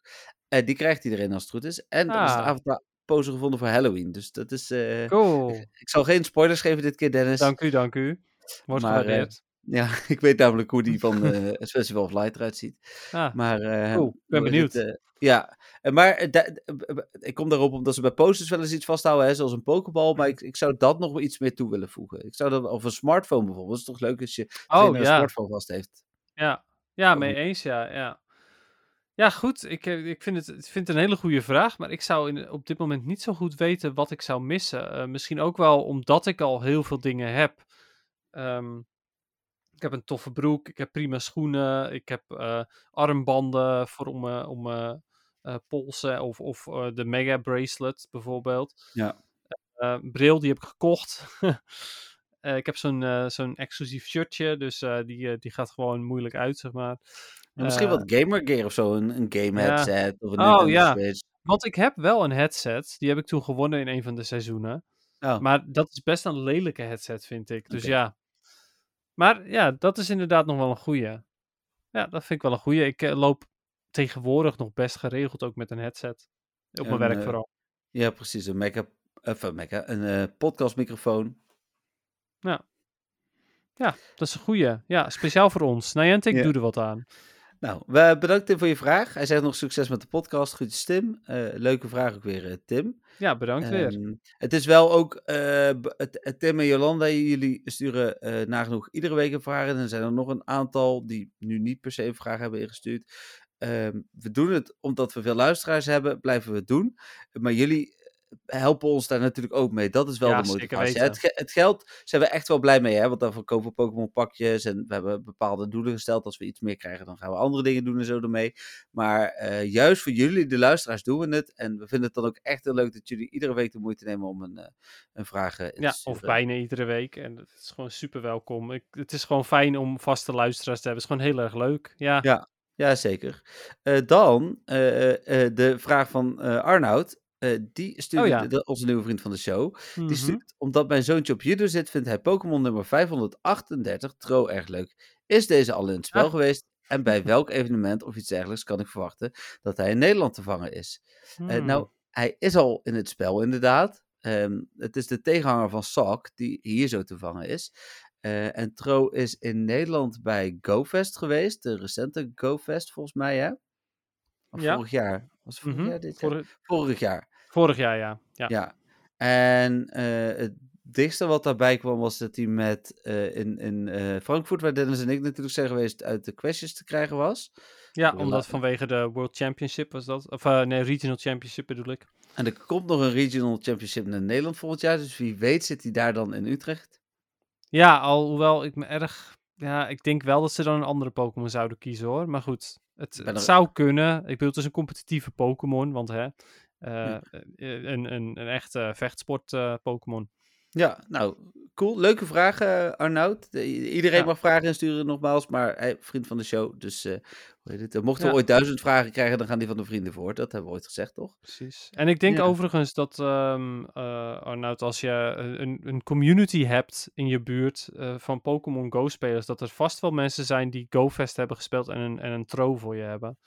Eh, die krijgt iedereen als het goed is. En er is een Ah. avatar pose gevonden voor Halloween. Dus dat is... eh, Cool. *laughs* ik zal geen spoilers geven dit keer, Dennis. Dank u, dank u. Wordt Maar, eh. *laughs* Ja, ik weet namelijk hoe die van *laughs* eh, het Festival of Light eruit ziet. ah, Maar, Cool, ik ben het, benieuwd. eh, ja, maar ik kom daarop omdat ze bij posters wel eens iets vasthouden, hè, zoals een pokeball. Maar ik, ik zou dat nog wel iets meer toe willen voegen. Ik zou dat, of een smartphone bijvoorbeeld. Het is toch leuk als je oh een smartphone vast heeft. ja. Ja, mee eens, ja. Ja, ja goed. Ik, eh, ik vind, het, ik vind het een hele goede vraag. Maar ik zou in, op dit moment niet zo goed weten wat ik zou missen. Eh, misschien ook wel omdat ik al heel veel dingen heb. Ehm, ik heb een toffe broek, ik heb prima schoenen, ik heb eh, armbanden voor om, eh, om polsen of, of de mega bracelet bijvoorbeeld. Ja. Bril, die heb ik gekocht. *laughs* Ik heb zo'n zo'n exclusief shirtje, dus die, die gaat gewoon moeilijk uit, zeg maar. En misschien Eh, wat gamer gear of zo. Een, een game ja. headset of een Oh, ja. Switch. Want ik heb wel een headset, die heb ik toen gewonnen in een van de seizoenen. Oh, Maar dat is best een lelijke headset, vind ik. Dus ja. Maar ja, dat is inderdaad nog wel een goeie. Ja, dat vind ik wel een goeie. Ik eh, loop tegenwoordig nog best geregeld ook met een headset. Op mijn werk eh, vooral. ja, precies. Een Mac, een, Mac, een podcastmicrofoon. Ja, dat is een goeie. Ja, speciaal voor ons. Niantic, Ja. doe er wat aan. Nou, we bedankt Tim voor je vraag. Hij zegt nog succes met de podcast. Goed, Tim. Eh, leuke vraag ook weer, eh, Tim. Ja, bedankt weer. Ehm, het is wel ook, eh, Tim en Jolanda, jullie sturen nagenoeg iedere week een vraag. En er zijn er nog een aantal die nu niet per se een vraag hebben ingestuurd. Ehm, we doen het omdat we veel luisteraars hebben, blijven we het doen. Maar jullie helpen ons daar natuurlijk ook mee. Dat is wel Ja, de motivatie. Het, ge- het geld zijn we echt wel blij mee, hè? want daarvoor kopen we Pokémon pakjes en we hebben bepaalde doelen gesteld. Als we iets meer krijgen, dan gaan we andere dingen doen en zo ermee. Maar eh, juist voor jullie, de luisteraars, doen we het. En we vinden het dan ook echt heel leuk dat jullie iedere week de moeite nemen om een, eh, een vraag eh, in Ja, te of bijna iedere week. En het is gewoon super welkom. Ik, het is gewoon fijn om vaste luisteraars te hebben. Het is gewoon heel erg leuk. Ja, Ja. Ja, zeker. Eh, dan de vraag van Arnoud. Eh, die Oh ja. de- onze nieuwe vriend van de show. Die Mhm. stuurt, omdat mijn zoontje op judo zit, vindt hij Pokémon nummer 538 tro erg leuk. Is deze al in het spel Ah. geweest? En bij *laughs* welk evenement of iets dergelijks kan ik verwachten dat hij in Nederland te vangen is? Eh, Hmm. nou, hij is al in het spel inderdaad. Ehm, het is de tegenhanger van Salk, die hier zo te vangen is. Eh, en Tro is in Nederland bij GoFest geweest, de recente GoFest volgens mij, hè? Of Ja. vorig jaar? Was het vorig Mhm. jaar dit jaar? Vorig, Vorig jaar, vorig jaar, ja. ja. ja. En eh, het dichtste wat daarbij kwam was dat hij met eh, in, in eh, Frankfurt, waar Dennis en ik natuurlijk zijn geweest, uit de questjes te krijgen was. Ja, omdat vanwege de World Championship was dat. Of nee, Regional Championship bedoel ik. En er komt nog een Regional Championship naar Nederland volgend jaar, dus wie weet zit hij daar dan in Utrecht. Ja, alhoewel ik me erg... Ja, ik denk wel dat ze dan een andere Pokémon zouden kiezen hoor. Maar goed, het, er- zou kunnen. Ik bedoel, het is een competitieve Pokémon. Want hè, Ja. eh, een, een, een echte vechtsport eh, Pokémon. Ja, nou, cool. Leuke vraag, eh, Arnoud. Iedereen Ja. mag vragen insturen nogmaals, maar vriend van de show, dus eh, hoe heet het? eh, Mochten Ja. we ooit duizend vragen krijgen, dan gaan die van de vrienden voor. Dat hebben we ooit gezegd, toch? Precies. En ik denk Ja. overigens dat, ehm eh, Arnoud, als je een, een community hebt in je buurt eh, van Pokémon Go-spelers, dat er vast wel mensen zijn die GoFest hebben gespeeld en een, en een tro voor je hebben.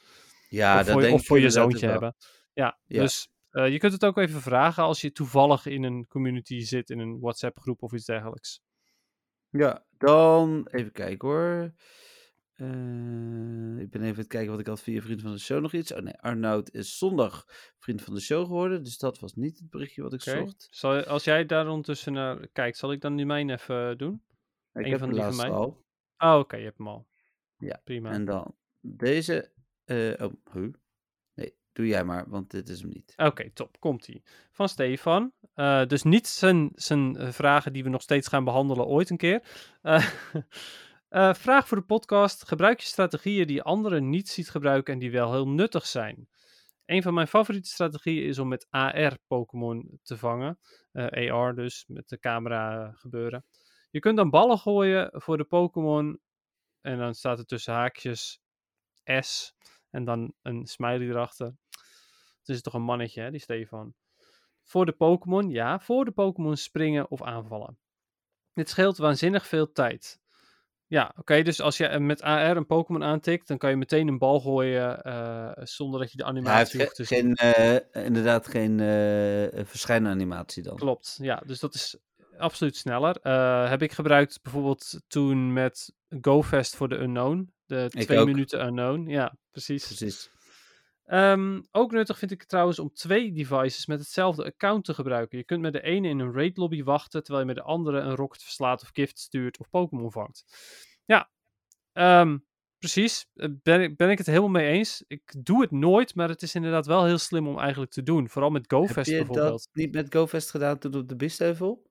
Ja, of dat voor, je- denk of ik voor je zoontje hebben. Ja, Ja. dus eh, je kunt het ook even vragen als je toevallig in een community zit, in een WhatsApp-groep of iets dergelijks. Ja, dan even kijken hoor. Eh, ik ben even aan het kijken wat ik had via Vriend van de Show nog iets. Oh nee, Arnoud is zondag Vriend van de Show geworden. Dus dat was niet het berichtje wat ik zocht. Zal, als jij daar ondertussen naar kijkt, zal ik dan die mijn even doen? Ik Een heb van die van mij? al. Oh, oké, je hebt hem al. Ja, Prima. En dan deze. eh, oh, huh? Doe jij maar, want dit is hem niet. Oké, top. Komt-ie. Van Stefan. Eh, dus niet zijn, eh, vragen die we nog steeds gaan behandelen ooit een keer. *laughs* Eh, vraag voor de podcast. Gebruik je strategieën die anderen niet ziet gebruiken en die wel heel nuttig zijn? Een van mijn favoriete strategieën is om met AR Pokémon te vangen. AR dus, met de camera gebeuren. Je kunt dan ballen gooien voor de Pokémon. En dan staat er tussen haakjes S. En dan een smiley erachter. Het is toch een mannetje, hè, die Stefan. Voor de Pokémon, ja, voor de Pokémon springen of aanvallen. Dit scheelt waanzinnig veel tijd. Ja, oké, dus als je met AR een Pokémon aantikt, dan kan je meteen een bal gooien eh, zonder dat je de animatie ge- hoeft te zien. eh, inderdaad geen eh verschijnanimatie dan. Klopt, ja, dus dat is absoluut sneller. Heb ik gebruikt bijvoorbeeld toen met GoFest voor de Unknown. De Ik twee ook. minuten Unknown, ja, precies. Precies. Ehm, ook nuttig vind ik het trouwens om twee devices met hetzelfde account te gebruiken. Je kunt met de ene in een raid lobby wachten, terwijl je met de andere een rocket verslaat of gift stuurt of Pokémon vangt. Ja, ehm, precies. Eh, Ben ik, ben ik het helemaal mee eens. Ik doe het nooit, maar het is inderdaad wel heel slim om eigenlijk te doen. Vooral met Heb GoFest je bijvoorbeeld. dat niet met GoFest gedaan toen op de Bistheuvel?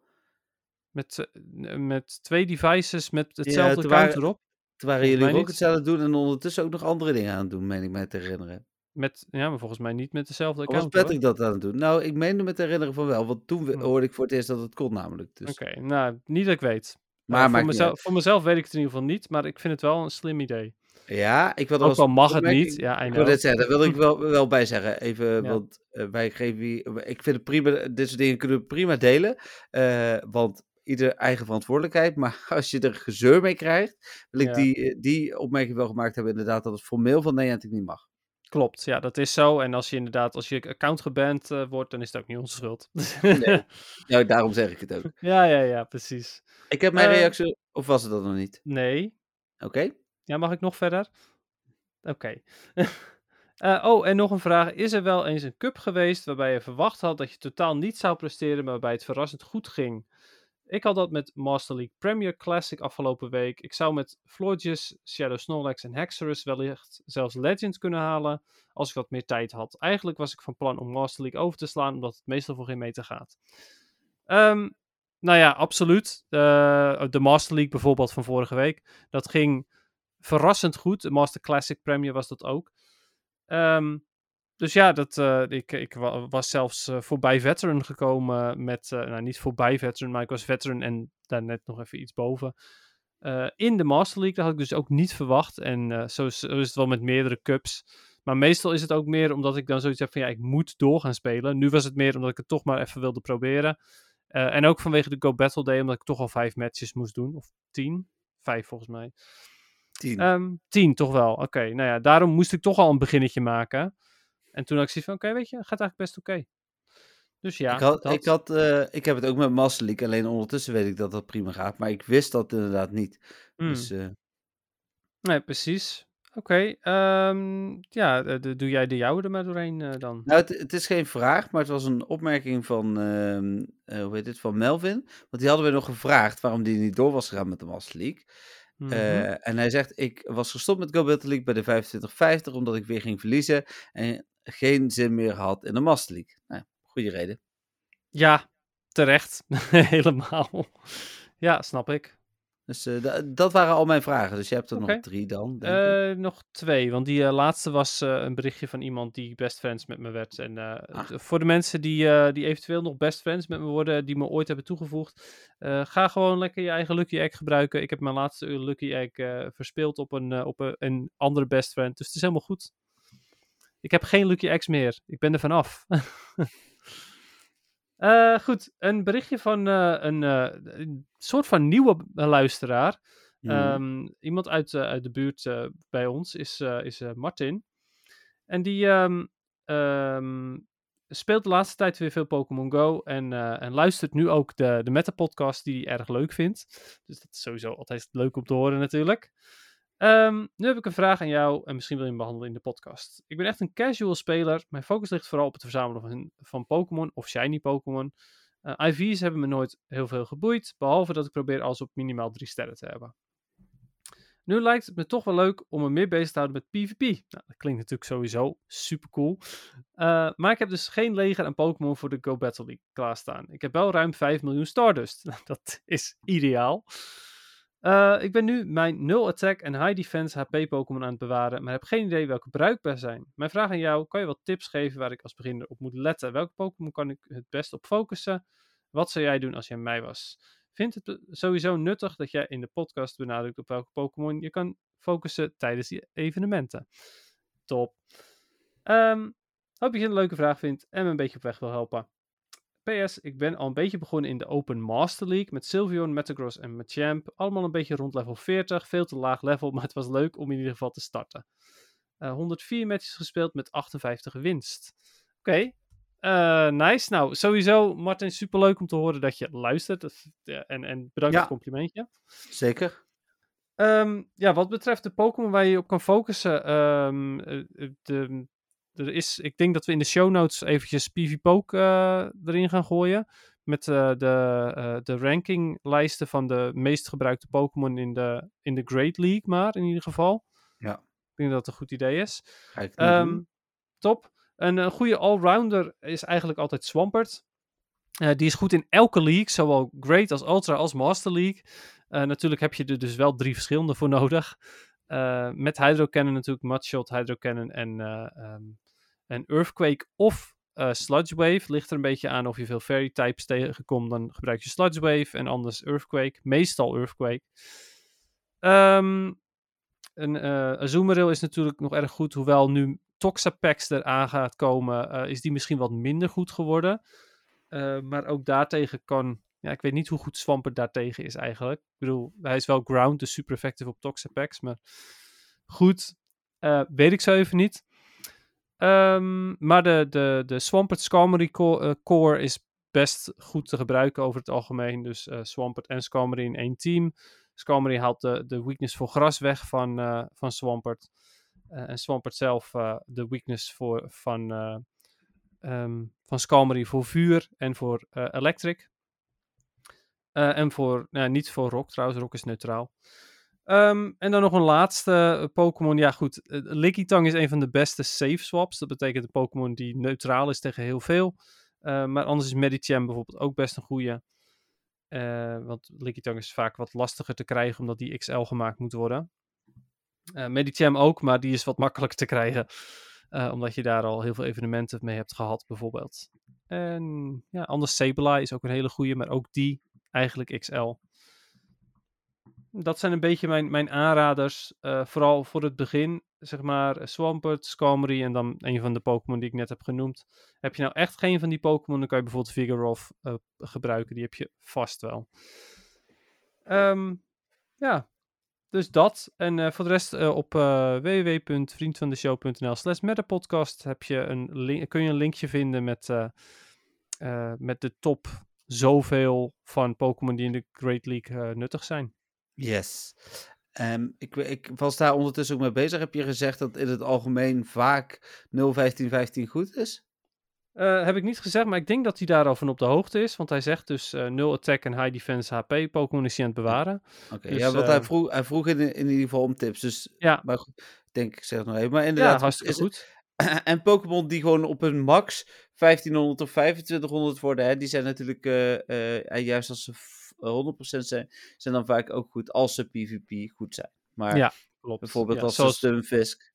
Met, eh, met twee devices met hetzelfde account erop. Toen waren jullie mij niet. rockets aan het doen en ondertussen ook nog andere dingen aan het doen, meen ik mij te herinneren. Met, ja, maar volgens mij niet met dezelfde was account. hoor. Patrick dat aan het doen? Nou, ik meende me te herinneren van wel, want toen Hm. hoorde ik voor het eerst dat het kon namelijk. Dus. Oké, nou, niet dat ik weet. Maar Eh, maakt voor, mezelf, voor mezelf weet ik het in ieder geval niet, maar ik vind het wel een slim idee. Ja, ik wil Ook al mag het niet, ja, Ik wil dit zeggen, daar wil ik *laughs* wel, wel bij zeggen. Even, Ja. want eh, wij geven wie- Ik vind het prima, dit soort dingen kunnen we prima delen. eh, want ieder eigen verantwoordelijkheid. *laughs* Maar als je er gezeur mee krijgt, wil ik Ja. die, die opmerking wel gemaakt hebben. Inderdaad, dat het formeel van Nederland niet mag. Klopt, ja, dat is zo. En als je inderdaad, als je account geband eh, wordt, dan is het ook niet onze schuld. Nee. *laughs* Nou, daarom zeg ik het ook. ja, ja, ja, precies. Ik heb mijn Eh, reactie, of was het dat nog niet? Nee. Oké. Ja, mag ik nog verder? Oké. *laughs* Eh, oh, en nog een vraag. Is er wel eens een cup geweest waarbij je verwacht had dat je totaal niet zou presteren, maar waarbij het verrassend goed ging? Ik had dat met Master League Premier Classic afgelopen week. Ik zou met Florges, Shadow Snorlax en Hexerus wellicht zelfs Legend kunnen halen als ik wat meer tijd had. Eigenlijk was ik van plan om Master League over te slaan, omdat het meestal voor geen meter gaat. Ehm, nou ja, absoluut. Eh, de Master League bijvoorbeeld van vorige week. Dat ging verrassend goed. De Master Classic Premier was dat ook. Ehm, dus ja, dat, eh, ik, ik wa- was zelfs eh, voorbij Veteran gekomen met, eh, nou niet voorbij Veteran, maar ik was Veteran en daar net nog even iets boven. In de Master League, dat had ik dus ook niet verwacht. En zo, is, zo is het wel met meerdere cups. Maar meestal is het ook meer omdat ik dan zoiets heb van ja, ik moet door gaan spelen. Nu was het meer omdat ik het toch maar even wilde proberen. En ook vanwege de Go Battle Day, omdat ik toch al vijf matches moest doen. Of tien? Vijf volgens mij. Tien. Ehm, tien, toch wel. Oké, nou ja, daarom moest ik toch al een beginnetje maken. En toen had ik zoiets van, oké, weet je, gaat eigenlijk best oké. Dus ja, ik, had, dat. ik, had, eh, ik heb het ook met Master League, alleen ondertussen weet ik dat dat prima gaat. Maar ik wist dat inderdaad niet. Hmm. Dus eh, Nee, precies. Oké, ehm, ja, de- doe jij de jouwe er maar doorheen eh, dan. Nou, het, het is geen vraag, maar het was een opmerking van, ehm, eh, hoe heet het, van Melvin. Want die hadden we nog gevraagd waarom die niet door was gegaan met de Master League. Mhm. En hij zegt, ik was gestopt met Go Battle League bij de 2550, omdat ik weer ging verliezen en geen zin meer had in de Master League. Nou, goede reden. Ja, terecht. *laughs* Helemaal. Ja, snap ik. Dus eh, da- dat waren al mijn vragen. Dus je hebt er nog drie dan, denk ik. Eh, nog twee, want die eh, laatste was een berichtje van iemand die best friends met me werd. En Ah. voor de mensen die, die eventueel nog best friends met me worden, die me ooit hebben toegevoegd, ga gewoon lekker je eigen Lucky Egg gebruiken. Ik heb mijn laatste Lucky Egg verspeeld op, een, op een, een andere best friend, dus het is helemaal goed. Ik heb geen Lucky Eggs meer. Ik ben er vanaf. *laughs* Eh goed, een berichtje van eh, een, eh, een soort van nieuwe luisteraar. Mhm. Ehm, iemand uit, uit de buurt bij ons is, is Martin. En die ehm, ehm, speelt de laatste tijd weer veel Pokémon Go. En, en luistert nu ook de, de Meta-podcast die hij erg leuk vindt. Dus dat is sowieso altijd leuk om te horen natuurlijk. Ehm, nu heb ik een vraag aan jou en misschien wil je hem behandelen in de podcast. Ik ben echt een casual speler. Mijn focus ligt vooral op het verzamelen van, van Pokémon of shiny Pokémon. Eh, IV's hebben me nooit heel veel geboeid, behalve dat ik probeer alles op minimaal drie sterren te hebben. Nu lijkt het me toch wel leuk om me meer bezig te houden met PvP. Nou, dat klinkt natuurlijk sowieso super cool. Eh, maar ik heb dus geen leger aan Pokémon voor de Go Battle League klaarstaan. Ik heb wel ruim 5 miljoen Stardust. *laughs* dat is ideaal. Eh, ik ben nu mijn 0 attack en high defense HP Pokémon aan het bewaren, maar heb geen idee welke bruikbaar zijn. Mijn vraag aan jou, kan je wat tips geven waar ik als beginner op moet letten? Welke Pokémon kan ik het best op focussen? Wat zou jij doen als jij mij was? Vind het sowieso nuttig dat jij in de podcast benadrukt op welke Pokémon je kan focussen tijdens die evenementen. Top. Ehm, hoop je een leuke vraag vindt en me een beetje op weg wil helpen. PS, ik ben al een beetje begonnen in de Open Master League met Sylveon, Metagross en Machamp. Allemaal een beetje rond level 40, veel te laag level, *laughs* maar het was leuk om in ieder geval te starten. Eh, 104 matches gespeeld met 58 winst. Oké, eh, nice. Nou, sowieso Martin, superleuk om te horen dat je luistert. En, en bedankt voor het complimentje. Zeker. Ehm, ja, wat betreft de Pokémon waar je op kan focussen. ehm, eh, eh, de, er is, ik denk dat we in de show notes eventjes PvPoke eh erin gaan gooien. Met eh, de, eh, de rankinglijsten van de meest gebruikte Pokémon in de, in de Great League, maar in ieder geval. Ja. Ik denk dat het een goed idee is. Ehm, top. Een, een goede allrounder is eigenlijk altijd Swampert. Die is goed in elke league, zowel Great als Ultra als Master League. Natuurlijk heb je er dus wel drie verschillende voor *laughs* nodig. Met Hydro Cannon natuurlijk, Mudshot, Hydro Cannon en, eh, ehm, en Earthquake of eh, Sludge Wave. Ligt er een beetje aan of je veel Fairy types tegenkomt, dan gebruik je Sludge Wave en anders Earthquake. Meestal Earthquake. Ehm een uh, Azumarill is natuurlijk nog erg goed, hoewel nu Toxapex eraan gaat komen, eh, is die misschien wat minder goed geworden. Uh, maar ook daartegen kan, ja, ik weet niet hoe goed Swampert daartegen is eigenlijk. Ik bedoel, hij is wel ground, dus super effectief op Toxapex, maar goed, uh, weet ik zo even niet. Um, maar de, de, de Swampert Skarmory core, uh, core is best goed te gebruiken over het algemeen. Dus uh, Swampert en Skarmory in één team. Skarmory haalt de, de weakness voor gras weg van, uh, van Swampert. En Swampert zelf de weakness voor, van, um, van voor vuur en voor electric. en voor, nou, niet voor rock trouwens, rock is neutraal. Um, en dan nog een laatste Pokémon. Ja, goed. Uh, Lickitung is een van de beste safe swaps. Dat betekent een Pokémon die neutraal is tegen heel veel. Uh, maar anders is Medicham bijvoorbeeld ook best een goede. Uh, want Lickitung is vaak wat lastiger te krijgen omdat die XL gemaakt moet worden. Uh, Medicham ook, maar die is wat makkelijker te krijgen. Uh, omdat je daar al heel veel evenementen mee hebt gehad, bijvoorbeeld. En ja, anders Sableye is ook een hele goede, maar ook die eigenlijk XL. Dat zijn een beetje mijn, mijn aanraders. Uh, vooral voor het begin, zeg maar, Swampert, Skarmory en dan een van de Pokémon die ik net heb genoemd. Heb je nou echt geen van die Pokémon, dan kan je bijvoorbeeld Vigoroth uh, gebruiken. Die heb je vast wel. Um, ja, dus dat. En voor de rest op uh, www.vriendvandeshow.nl slash metapodcast heb je een kun je een linkje vinden met, met de top zoveel van Pokémon die in de Great League nuttig zijn. Yes. Um, ik, ik, was daar ondertussen ook mee bezig. Heb je gezegd dat in het algemeen vaak 0-15-15 goed is? Uh, heb ik niet gezegd, maar ik denk dat hij daar al van op de hoogte is. Want hij zegt dus uh, 0 attack en high defense HP. Pokémon is hij aan het bewaren. Oké, okay, dus, ja, want uh, hij, vroeg, hij vroeg in, in ieder geval om tips. Dus, ja. Maar goed, ik denk, ik zeg het nog even. Maar inderdaad, ja, hartstikke is, goed. *clears throat* En Pokémon die gewoon op hun max 1500 of 2500 worden, hè, die zijn natuurlijk juist als ze 100% zijn, zijn dan vaak ook goed als ze PvP goed zijn. Maar Ja, Klopt. bijvoorbeeld ja, als zoals, Stunfisk,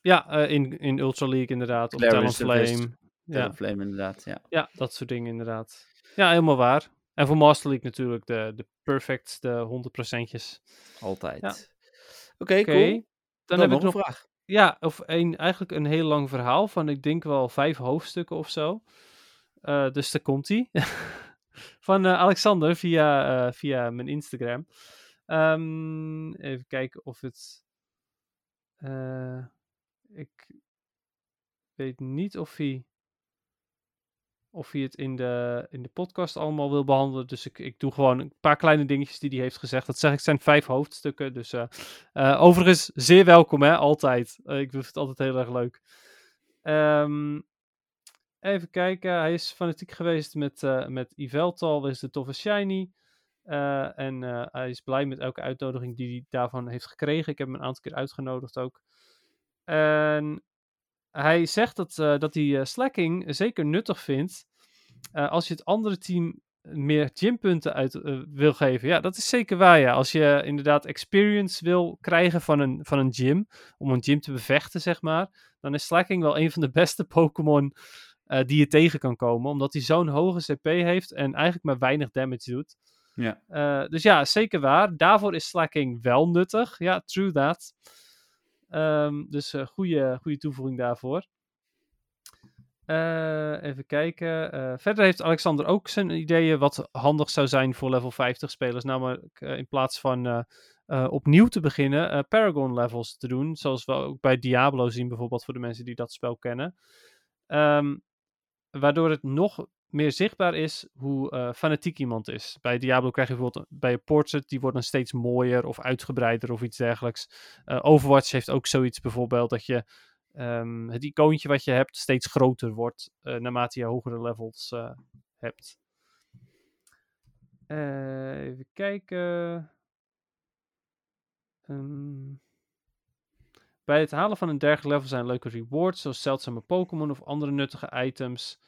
Ja, eh, in, in Ultra League inderdaad. Of Talonflame. Ja, Flame inderdaad, ja. ja, dat soort dingen inderdaad. Ja, helemaal waar. En voor Master League natuurlijk de, de perfect, de 100%'jes. Altijd. Ja. Oké, cool. dan, Dan, heb nog ik nog een vraag. Ja, of een, eigenlijk een heel lang verhaal van, ik denk wel vijf hoofdstukken of zo. Eh, dus daar komt ie. *laughs* van eh, Alexander via, eh, via mijn Instagram. Ehm, even kijken of het. eh, ik weet niet of hij. Of hij het in de, in de podcast allemaal wil behandelen. Dus ik, ik doe gewoon een paar kleine dingetjes die hij heeft gezegd. Dat zeg ik, zijn vijf hoofdstukken. Dus overigens, zeer welkom, hè, altijd. Ik vind het altijd heel erg leuk. Ehm, even kijken, hij is fanatiek geweest met, eh met Yveltal, dat is de toffe Shiny. Eh, en eh, hij is blij met elke uitnodiging die hij daarvan heeft gekregen. Ik heb hem een aantal keer uitgenodigd ook. En hij zegt dat, dat hij slacking zeker nuttig vindt. als je het andere team meer gympunten uit wil geven. Ja, dat is zeker waar. Ja. Als je inderdaad experience wil krijgen van een, van een gym. Om een gym te bevechten, zeg maar. Dan is slacking wel een van de beste Pokémon eh, die je tegen kan komen. Omdat hij zo'n hoge CP heeft en eigenlijk maar weinig damage doet. Ja. Eh, dus ja, zeker waar. Daarvoor is slacking wel nuttig. Ja, true that. Ehm, dus een goede, goede toevoeging daarvoor. Eh, even kijken. Eh, verder heeft Alexander ook zijn ideeën wat handig zou zijn voor level 50 spelers. Namelijk eh, in plaats van eh, eh, opnieuw te beginnen, eh, Paragon levels te doen. Zoals we ook bij Diablo zien bijvoorbeeld voor de mensen die dat spel kennen. Ehm, waardoor het nog meer zichtbaar is hoe eh, fanatiek iemand is. Bij Diablo krijg je bijvoorbeeld een- bij een portrait, die wordt dan steeds mooier of uitgebreider of iets dergelijks. Eh, Overwatch heeft ook zoiets bijvoorbeeld dat je ehm, het icoontje wat je hebt steeds groter wordt eh, naarmate je hogere levels eh, hebt. Eh, even kijken. Ehm, bij het halen van een dergelijk level zijn leuke rewards, zoals zeldzame Pokémon of andere nuttige items,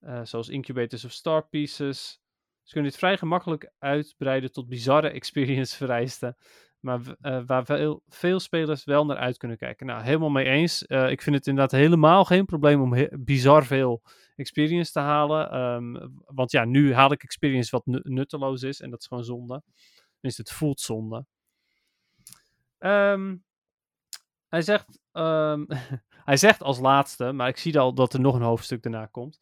eh, zoals incubators of star pieces. Ze kunnen dit vrij gemakkelijk uitbreiden tot bizarre *laughs* experience vereisten, maar eh, waar veel, veel spelers wel naar uit kunnen kijken. Nou, helemaal mee eens. Eh, ik vind het inderdaad helemaal geen probleem om bizar veel experience te halen. ehm, want ja, nu haal ik experience wat nu- nutteloos is en dat is gewoon zonde. Tenminste, het voelt zonde. Ehm, hij zegt, ehm, *laughs* hij zegt als laatste, maar ik zie al dat er nog een hoofdstuk daarna komt.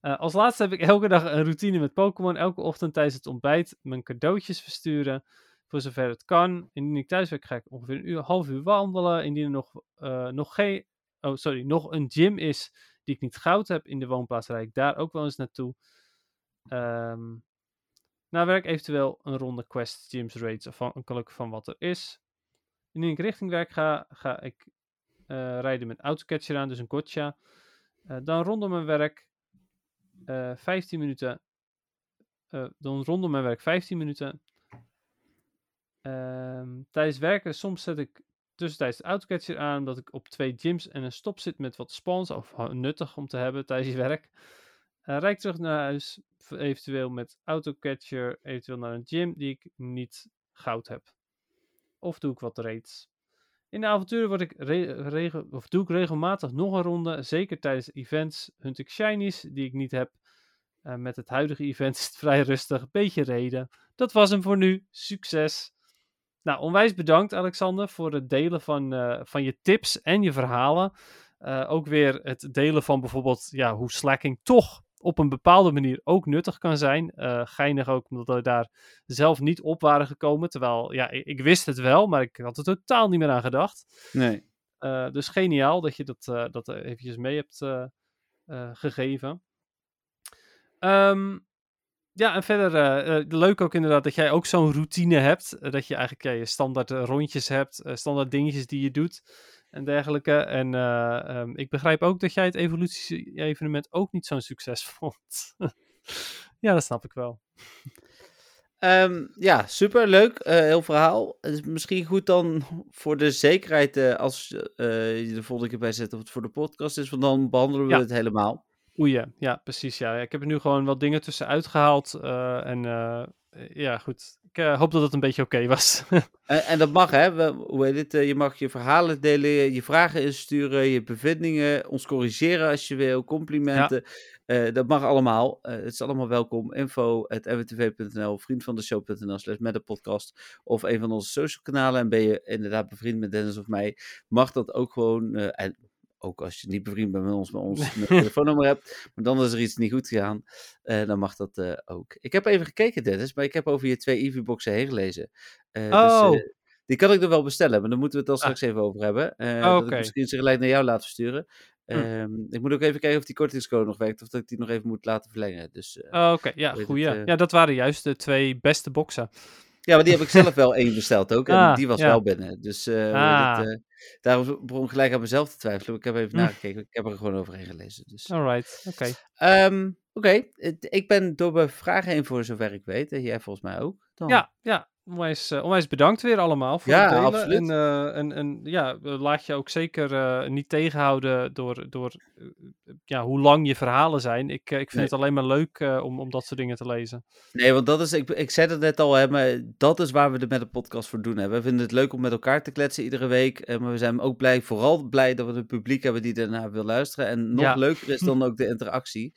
Eh, als laatste heb ik elke dag een routine met Pokémon. Elke ochtend tijdens het ontbijt mijn cadeautjes versturen. Voor zover het kan. Indien ik thuis werk, ga ik ongeveer een uur, half uur wandelen. Indien er nog, eh, nog geen. Oh, sorry. Nog een gym is die ik niet goud heb in de woonplaats, rijd ik daar ook wel eens naartoe. Ehm na werk eventueel een ronde quest, gyms, raids, afhankelijk van wat er is. Indien ik richting werk ga, ga ik eh, rijden met autocatcher aan, dus een gotcha. Eh, dan rondom mijn werk eh 15 minuten. eh, dan rondom mijn werk 15 minuten. Ehm, tijdens werken, soms zet ik tussentijds de autocatcher aan, omdat ik op twee gyms en een stop zit met wat spawns, of nuttig om te hebben tijdens je werk. Ik terug naar huis, eventueel met autocatcher, eventueel naar een gym die ik niet goud heb. Of doe ik wat raids. In de avonturen word ik of doe ik regelmatig nog een ronde. Zeker tijdens events hunt ik shinies die ik niet heb. Met het huidige event *laughs* is het vrij rustig. Beetje reden. Dat was hem voor nu. Succes. Nou, onwijs bedankt Alexander voor het delen van, eh, van je tips en je verhalen. Eh, ook weer het delen van bijvoorbeeld ja, hoe slacking toch op een bepaalde manier ook nuttig kan zijn. Eh geinig ook omdat we daar zelf niet op waren gekomen. Terwijl, ja, ik, ik wist het wel, maar ik had er totaal niet meer aan gedacht. Nee. Eh, dus geniaal dat je dat, eh dat eventjes mee hebt gegeven. Ehm, ja, en verder leuk ook inderdaad dat jij ook zo'n routine hebt. dat je eigenlijk ja, je standaard rondjes hebt, standaard dingetjes die je doet en dergelijke. En eh, ehm, ik begrijp ook dat jij het evolutie-evenement ook niet zo'n succes *laughs* vond. ja, dat snap ik wel. Ehm, ja, super leuk. eh, heel verhaal. Het is misschien goed dan voor de zekerheid eh, als je de volgende keer bij zet of het voor de podcast is, want dan behandelen we Ja. het helemaal. Oei, ja. ja, precies. Ja. Ik heb er nu gewoon wat dingen tussenuit gehaald. eh, en ja, goed. Ik eh, hoop dat het een beetje oké was. *laughs* En, en dat mag, hè? We, hoe heet het? eh, je mag je verhalen delen, je vragen insturen, je bevindingen, ons corrigeren als je wil, complimenten. Eh, dat mag allemaal. Eh, het is allemaal welkom. Info.mwtv.nl, vriend van de show.nl slash met de podcast. Of een van onze social kanalen. En ben je inderdaad bevriend met Dennis of mij, mag dat ook gewoon. eh, en ook als je niet bevriend bent met ons, maar ons met telefoonnummer hebt. Maar dan is er iets niet goed gegaan. eh, dan mag dat eh, ook. Ik heb even gekeken, Dennis, maar ik heb over je twee Eevee-boxen heen gelezen. Eh, Oh. Dus, eh, die kan ik er wel bestellen, maar daar moeten we het dan Ah. straks even over hebben. Oh, Dat oké. ik misschien ze gelijk naar jou laten versturen. Hm. Ehm, ik moet ook even kijken of die kortingscode nog werkt, of dat ik die nog even moet laten verlengen. Dus, Oh, Oké, ja. Ja, dat waren juist de twee beste boxen. Ja, maar die heb ik zelf *laughs* wel één besteld ook. En Ah, die was ja. wel binnen. Dus eh, Ah. eh, daarom begon ik gelijk aan mezelf te twijfelen. Ik heb even Hm. nagekeken. Ik heb er gewoon overheen gelezen. Dus. Alright, oké. Ehm, Oké, ik ben door mijn vragen heen voor zover ik weet. En jij volgens mij ook. Dan. Ja, ja. Onwijs, eh, onwijs bedankt weer allemaal voor Ja, het delen. absoluut. En, eh, en, en ja, laat je ook zeker eh, niet tegenhouden door, door ja, hoe lang je verhalen zijn. Ik, ik vind Nee. het alleen maar leuk om, om dat soort dingen te lezen. Nee, want dat is, ik, ik zei het net al, hè, maar dat is waar we het met de podcast voor doen. Hè. We vinden het leuk om met elkaar te kletsen iedere week. maar we zijn ook blij, vooral blij dat we een publiek hebben die daarna wil luisteren. En nog Ja. leuker is *laughs* dan ook de interactie.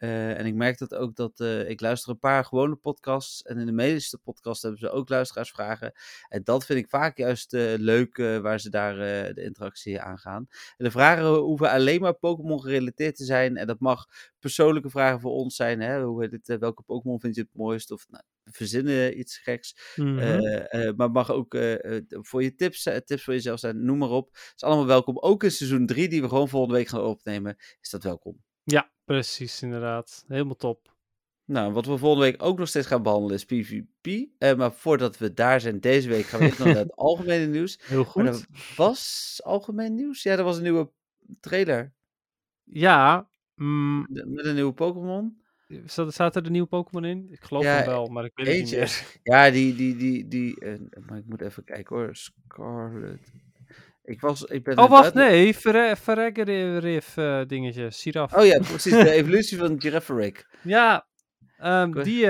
Eh, en ik merk dat ook dat eh, ik luister een paar gewone podcasts. En in de meeste podcasts hebben ze ook luisteraarsvragen. En dat vind ik vaak juist eh, leuk, waar ze daar de interactie aangaan. En de vragen hoeven alleen maar Pokémon gerelateerd te zijn. En dat mag persoonlijke vragen voor ons zijn. Hè? Hoe heet het, welke Pokémon vind je het mooist? Of nou, verzinnen iets geks. Eh, eh, maar mag ook voor je tips, tips voor jezelf zijn, noem maar op. is allemaal welkom. Ook in seizoen 3, die we gewoon volgende week gaan opnemen, is dat welkom. Ja, precies, inderdaad. Helemaal top. Nou, wat we volgende week ook nog steeds gaan behandelen is PvP. Eh, maar voordat we daar zijn deze week, gaan we nog naar het *laughs* algemene nieuws. Heel goed. er was algemeen nieuws? Ja, er was een nieuwe trailer Ja, mm, de- met een nieuwe Pokémon. staat er de nieuwe Pokémon in? Ik geloof Ja, hem wel, maar ik weet het niet meer. Ja, die, die, die, die, eh, maar ik moet even kijken hoor. Scarlet. Ik was, ik ben Oh, wacht, nee. Verreggerif eh dingetje. Siraf. Oh ja, precies, de evolutie van Giraffarick. Ja, Oké. die,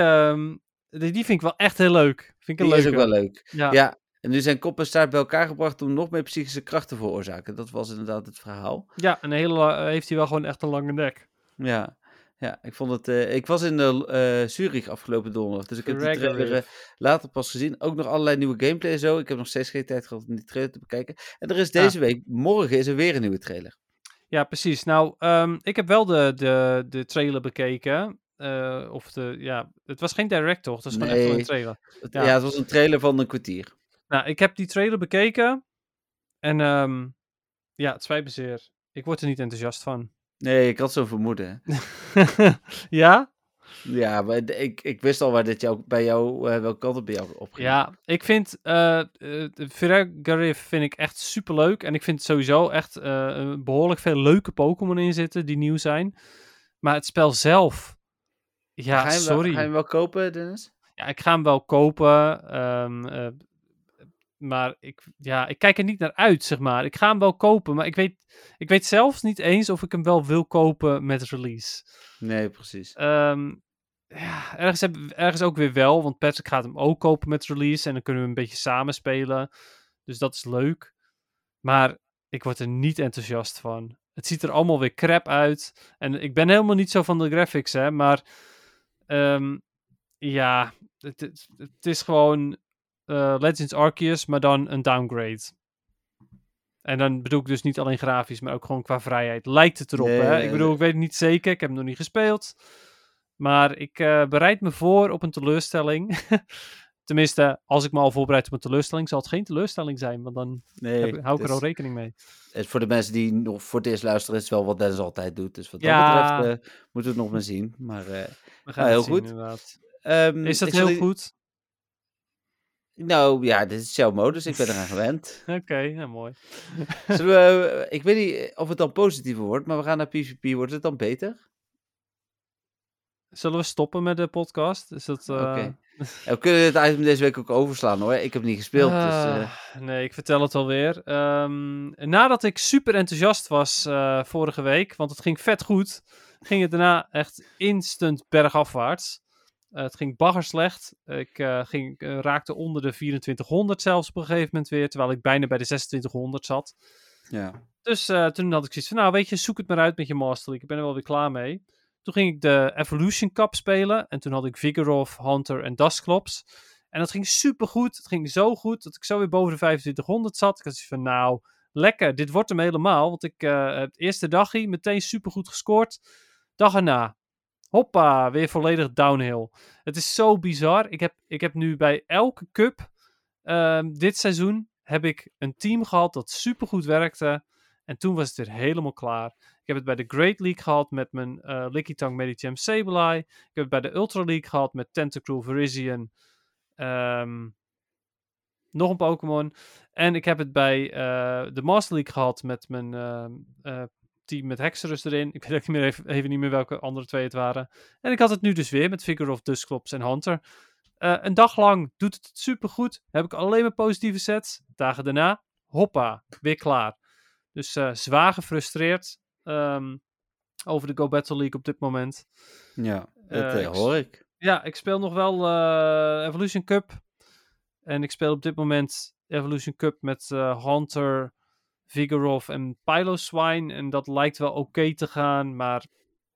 die, die vind ik wel echt heel leuk. Vind ik Die is ook wel leuk. Ja. Ja, en nu zijn kop en staart bij elkaar gebracht om nog meer psychische kracht te veroorzaken. Dat was inderdaad het verhaal. Ja, en hele, heeft hij wel gewoon echt een lange nek. Ja, ja ik vond het. eh, ik was in de, eh Zurich afgelopen donderdag, dus ik heb die trailer eh, later pas gezien. Ook nog allerlei nieuwe gameplay en zo. Ik heb nog steeds geen tijd gehad om die trailer te bekijken. En er is deze week, morgen is er weer een nieuwe trailer. Ja, precies. Nou, ehm, ik heb wel de, de, de trailer bekeken. Of de, ja, het was geen direct toch? Het was gewoon echt wel een Nee. trailer. Ja. ja. het was een trailer van een kwartier. Nou, ik heb die trailer bekeken. En ehm, ja, het spijt me zeer. Ik word er niet enthousiast van. Nee, ik had zo'n vermoeden. *laughs* ja? Ja, maar ik, ik wist al waar dit jou, bij jou, eh welke kant het bij jou opging. Ja, ik vind uh, Garif vind ik echt super leuk. En ik vind sowieso echt eh, behoorlijk veel leuke Pokémon in zitten die nieuw zijn. Maar het spel zelf. Ja, ga, wel, sorry. ga je hem wel kopen, Dennis? Ja, ik ga hem wel kopen. ehm, eh, maar ik, ja, ik kijk er niet naar uit, zeg maar. Ik ga hem wel kopen, maar ik weet, ik weet zelfs niet eens of ik hem wel wil kopen met release. Nee, precies. Ehm, ja, ergens, heb, ergens ook weer wel, want Patrick gaat hem ook kopen met release en dan kunnen we een beetje samen spelen. Dus dat is leuk. Maar ik word er niet enthousiast van. Het ziet er allemaal weer crap uit. En ik ben helemaal niet zo van de graphics, hè, maar ehm, ja, het, het, het is gewoon eh, Legends Arceus, maar dan een downgrade. En dan bedoel ik dus niet alleen grafisch, maar ook gewoon qua vrijheid. Lijkt het erop, Nee, hè? nee, Ik bedoel, nee. ik weet het niet zeker. Ik heb hem nog niet gespeeld. Maar ik eh, bereid me voor op een teleurstelling. *laughs* Tenminste, als ik me al voorbereid op een teleurstelling, zal het geen teleurstelling zijn. Want dan Nee, heb, hou ik er al rekening mee. het- voor de mensen die nog voor het eerst luisteren, is het wel wat Dennis altijd doet. Dus wat Ja. dat betreft eh, moeten we het nog maar zien. Maar, We gaan Nou, het heel zien, goed. ehm, Is dat heel goed? Nou ja, dit is jouw modus. Ik ben eraan *laughs* gewend. Oké, ja, mooi. We, eh, ik weet niet of het dan positiever wordt, maar we gaan naar PvP. Wordt het dan beter? Zullen we stoppen met de podcast? Is dat... eh, Oké. Ja, we kunnen dit item deze week ook overslaan hoor. Ik heb niet gespeeld. dus, eh, Ah, Nee, ik vertel het alweer. Ehm nadat ik super enthousiast was eh, vorige week, want het ging vet goed, ging het daarna echt instant bergafwaarts. Eh, het ging bagger slecht. Ik eh, ging, eh, raakte onder de 2400 zelfs op een gegeven moment weer, terwijl ik bijna bij de 2600 zat. Ja. Dus toen had ik zoiets van, nou weet je, zoek het maar uit met je Master League. Ik ben er wel weer klaar mee. Toen ging ik de Evolution Cup spelen. En toen had ik Vigorov, Hunter en Dusclops. En dat ging super goed. Het ging zo goed dat ik zo weer boven de 2500 zat. Ik had zoiets van, nou, lekker. Dit wordt hem helemaal. Want ik eh het eerste dagje meteen super goed gescoord. Dag erna. Hoppa, weer volledig downhill. Het is zo bizar. Ik heb, ik heb nu bij elke cup ehm, dit seizoen heb ik een team gehad dat super goed werkte. En toen was het weer helemaal klaar. Ik heb het bij de Great League gehad met mijn eh Lickitung Medicham Sableye. Ik heb het bij de Ultra League gehad met Tentacruel Virizion. Ehm, nog een Pokémon. En ik heb het bij eh, de Master League gehad met mijn ehm, eh, team met Hexerus erin. Ik weet ook niet meer even, even niet meer welke andere twee het waren. En ik had het nu dus weer met Vigoroth, Dusclops en Hunter. Eh, een dag lang doet het supergoed. Heb ik alleen maar positieve sets. Dagen daarna, hoppa, weer klaar. Dus eh, zwaar gefrustreerd ehm, over de Go Battle League op dit moment. Ja, dat Eh, hoor ik. Ja, ik speel nog wel Evolution Cup. En ik speel op dit moment Evolution Cup met Hunter, Vigorov en Piloswine. En dat lijkt wel oké te gaan, maar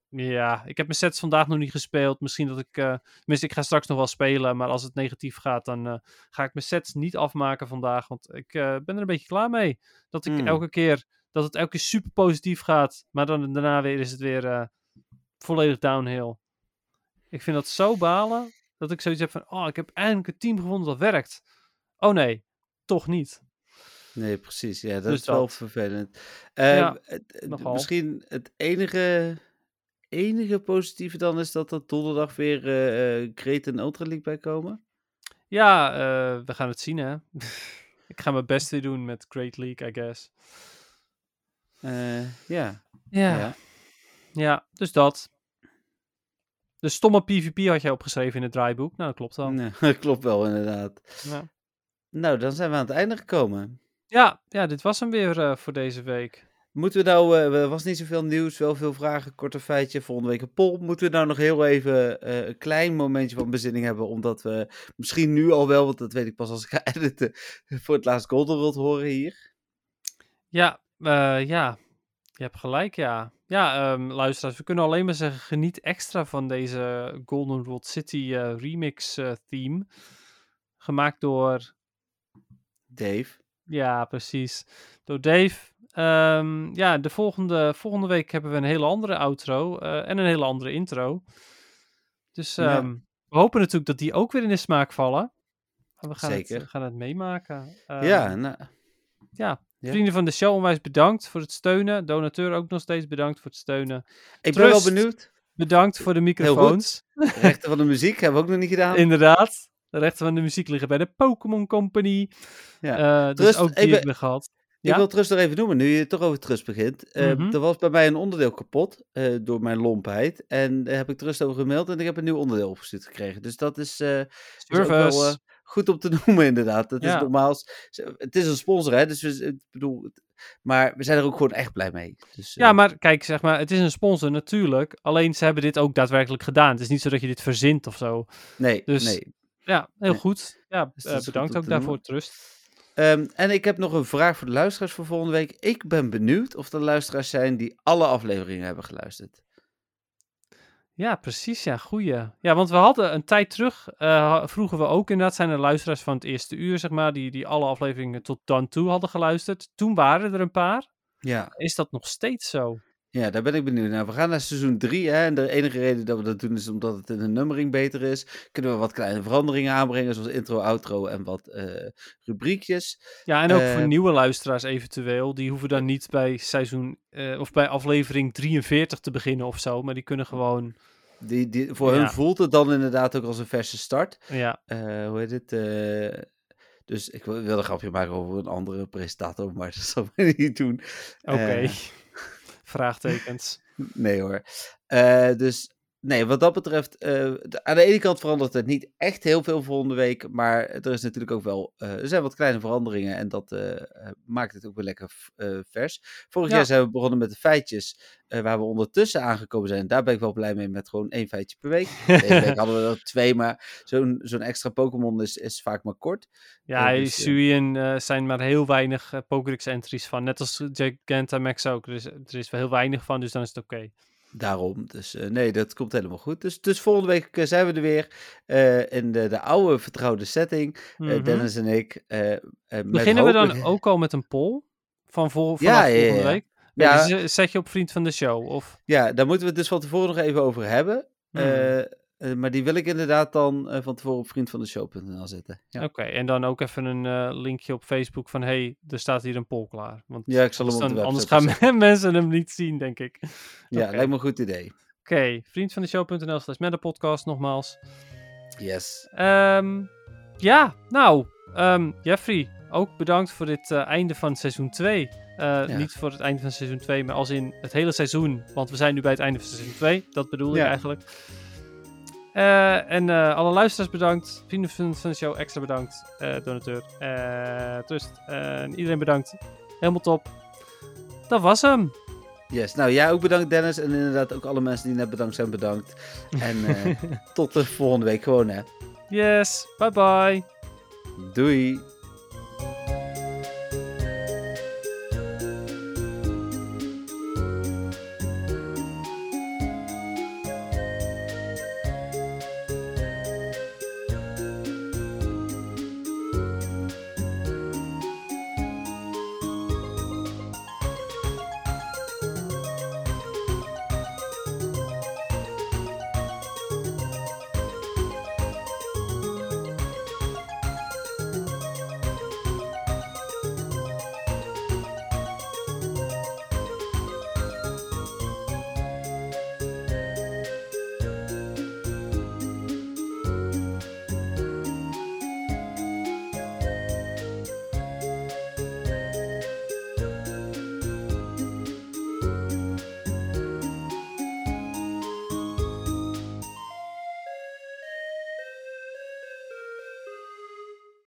ja, ik heb mijn sets vandaag nog niet gespeeld. Misschien dat ik, tenminste ik ga straks nog wel spelen, maar als het negatief gaat, dan eh, ga ik mijn sets niet afmaken vandaag. Want ik eh, ben er een beetje klaar mee. Dat ik Hmm. elke keer, dat het elke keer super positief gaat, maar dan daarna weer is het weer volledig downhill. Ik vind dat zo balen, dat ik zoiets heb van, oh, ik heb eindelijk een team gevonden dat werkt. Oh nee, toch niet. Nee, precies. Ja, dat Dus is wel dat. vervelend. Eh, Ja, nogal. misschien het enige, enige positieve dan is dat er donderdag weer eh eh, Great en Ultra League bij komen. Ja, eh, we gaan het zien hè. *laughs* ik ga mijn best doen met Great League, I guess. Ja. Ja, ja. ja. dus dat. De stomme PvP had jij opgeschreven in het draaiboek. Nou, dat klopt wel. Nee, *laughs* dat klopt wel inderdaad. Ja. Nou, dan zijn we aan het einde gekomen. Ja, ja, dit was hem weer eh, voor deze week. Moeten we nou, eh, er was niet zoveel nieuws, wel veel vragen, korte feitje, volgende week een poll. Moeten we nou nog heel even eh, een klein momentje van bezinning hebben, omdat we misschien nu al wel, want dat weet ik pas als ik ga *laughs* editen, voor het laatst Golden World horen hier. Ja, eh, ja, je hebt gelijk, ja. Ja, ehm, luisteraars, we kunnen alleen maar zeggen, geniet extra van deze Golden World City eh, remix eh, theme. Gemaakt door, Dave. Ja, precies, door Dave. Ehm, ja, de volgende, volgende week hebben we een hele andere outro eh, en een hele andere intro. Dus Ja. ehm, we hopen natuurlijk dat die ook weer in de smaak vallen. Maar we gaan, Zeker. Het, we gaan het meemaken. Ehm, ja, nou, ja, vrienden van de show, onwijs bedankt voor het steunen. Donateur ook nog steeds bedankt voor het steunen. ik ben wel benieuwd. Bedankt voor de microfoons. Rechten van de muziek hebben we ook nog niet gedaan. *laughs* Inderdaad. De rechten van de muziek liggen bij de Pokémon Company. Ja. Eh, dus Trust, ook die ben- hebben we gehad. Ik wil Trust nog even noemen, nu je toch over Trust begint. Eh, Mhm. Er was bij mij een onderdeel kapot eh, door mijn lompheid. En daar heb ik Trust over gemaild en ik heb een nieuw onderdeel opgestuurd gekregen. Dus dat is, is wel goed om te *laughs* noemen inderdaad. Dat is normaal. Het is een sponsor hè, dus we, ik bedoel... Maar we zijn er ook gewoon echt blij mee. Dus, Ja, maar kijk, zeg maar, het is een sponsor natuurlijk. Alleen ze hebben dit ook daadwerkelijk gedaan. Het is niet zo dat je dit verzint of zo. Nee, dus- nee. Ja, heel Nee. goed. Ja, Dus eh, goed bedankt ook daarvoor. Trust. Ehm, en ik heb nog een vraag voor de luisteraars voor volgende week. Ik ben benieuwd of er luisteraars zijn die alle afleveringen hebben geluisterd. Ja, precies. Ja, goeie. Ja, want we hadden een tijd terug, eh, vroegen we ook inderdaad, zijn er luisteraars van het eerste uur, zeg maar, die, die alle afleveringen tot dan toe hadden geluisterd. Toen waren er een paar. Ja, Is dat nog steeds zo? Ja, daar ben ik benieuwd naar. We gaan naar seizoen 3. Hè, en de enige reden dat we dat doen is omdat het in de nummering beter is. Kunnen we wat kleine veranderingen aanbrengen, zoals intro, outro en wat eh, rubriekjes. Ja, en ook Eh, voor nieuwe luisteraars eventueel. Die hoeven dan niet bij seizoen, eh, of bij aflevering 43 te beginnen of zo, maar die kunnen gewoon, Die, die, voor Ja. hun voelt het dan inderdaad ook als een verse start. ja, Eh, hoe heet het? eh, dus ik wil- wilde een grapje maken over een andere presentator, maar *laughs* dat zal ik niet doen. oké. Eh, Vraagtekens. Nee hoor. Eh, dus nee, wat dat betreft, eh, aan de ene kant verandert het niet echt heel veel volgende week, maar er is natuurlijk ook wel, eh, er zijn wat kleine veranderingen en dat eh, maakt het ook weer lekker vers. Vorig Ja. jaar zijn we begonnen met de feitjes, waar we ondertussen aangekomen zijn. Daar ben ik wel blij mee met gewoon één feitje per week. *laughs* Deze week hadden we er twee, maar zo'n zo'n extra Pokémon is, is vaak maar kort. Ja, uh, dus, Suien zijn maar heel weinig eh, Pokédex-entries van. Net als Gigantamax ook. Er is, er is wel heel weinig van, dus dan is het oké. Daarom, dus eh, nee, dat komt helemaal goed. Dus, dus volgende week eh, zijn we er weer eh, in de, de oude vertrouwde setting. Mhm. Dennis en ik. Beginnen we dan *laughs* ook al met een poll? Van vol, Ja, vanaf ja, volgende week? Ja. dus, zet je op vriend van de show? Of... Ja, daar moeten we het dus van tevoren nog even over hebben. Hmm. Eh, maar die wil ik inderdaad dan eh, van tevoren op vriendvandeshow.nl zetten. Ja. Oké, en dan ook even een eh, linkje op Facebook van... hey, er staat hier een poll klaar. Want ja, ik zal hem anders, dan, gaan *laughs* mensen hem niet zien, denk ik. Ja, Oké. lijkt me een goed idee. Oké, vriendvandeshow.nl slash podcast nogmaals. Yes. Ehm, ja, nou, ehm, Jeffrey, ook bedankt voor dit einde van seizoen 2. Niet voor het einde van seizoen 2, maar als in het hele seizoen. Want we zijn nu bij het einde van seizoen 2. Dat bedoel ik eigenlijk. Eh, en eh, alle luisteraars bedankt. Vrienden van, van de show extra bedankt. Eh, donateur. Trust. en iedereen bedankt. Helemaal top. Dat was hem. Yes. Nou, jij ook bedankt Dennis. En inderdaad ook alle mensen die net bedankt zijn bedankt. En *laughs* tot de volgende week gewoon hè. Yes. Bye bye. Doei.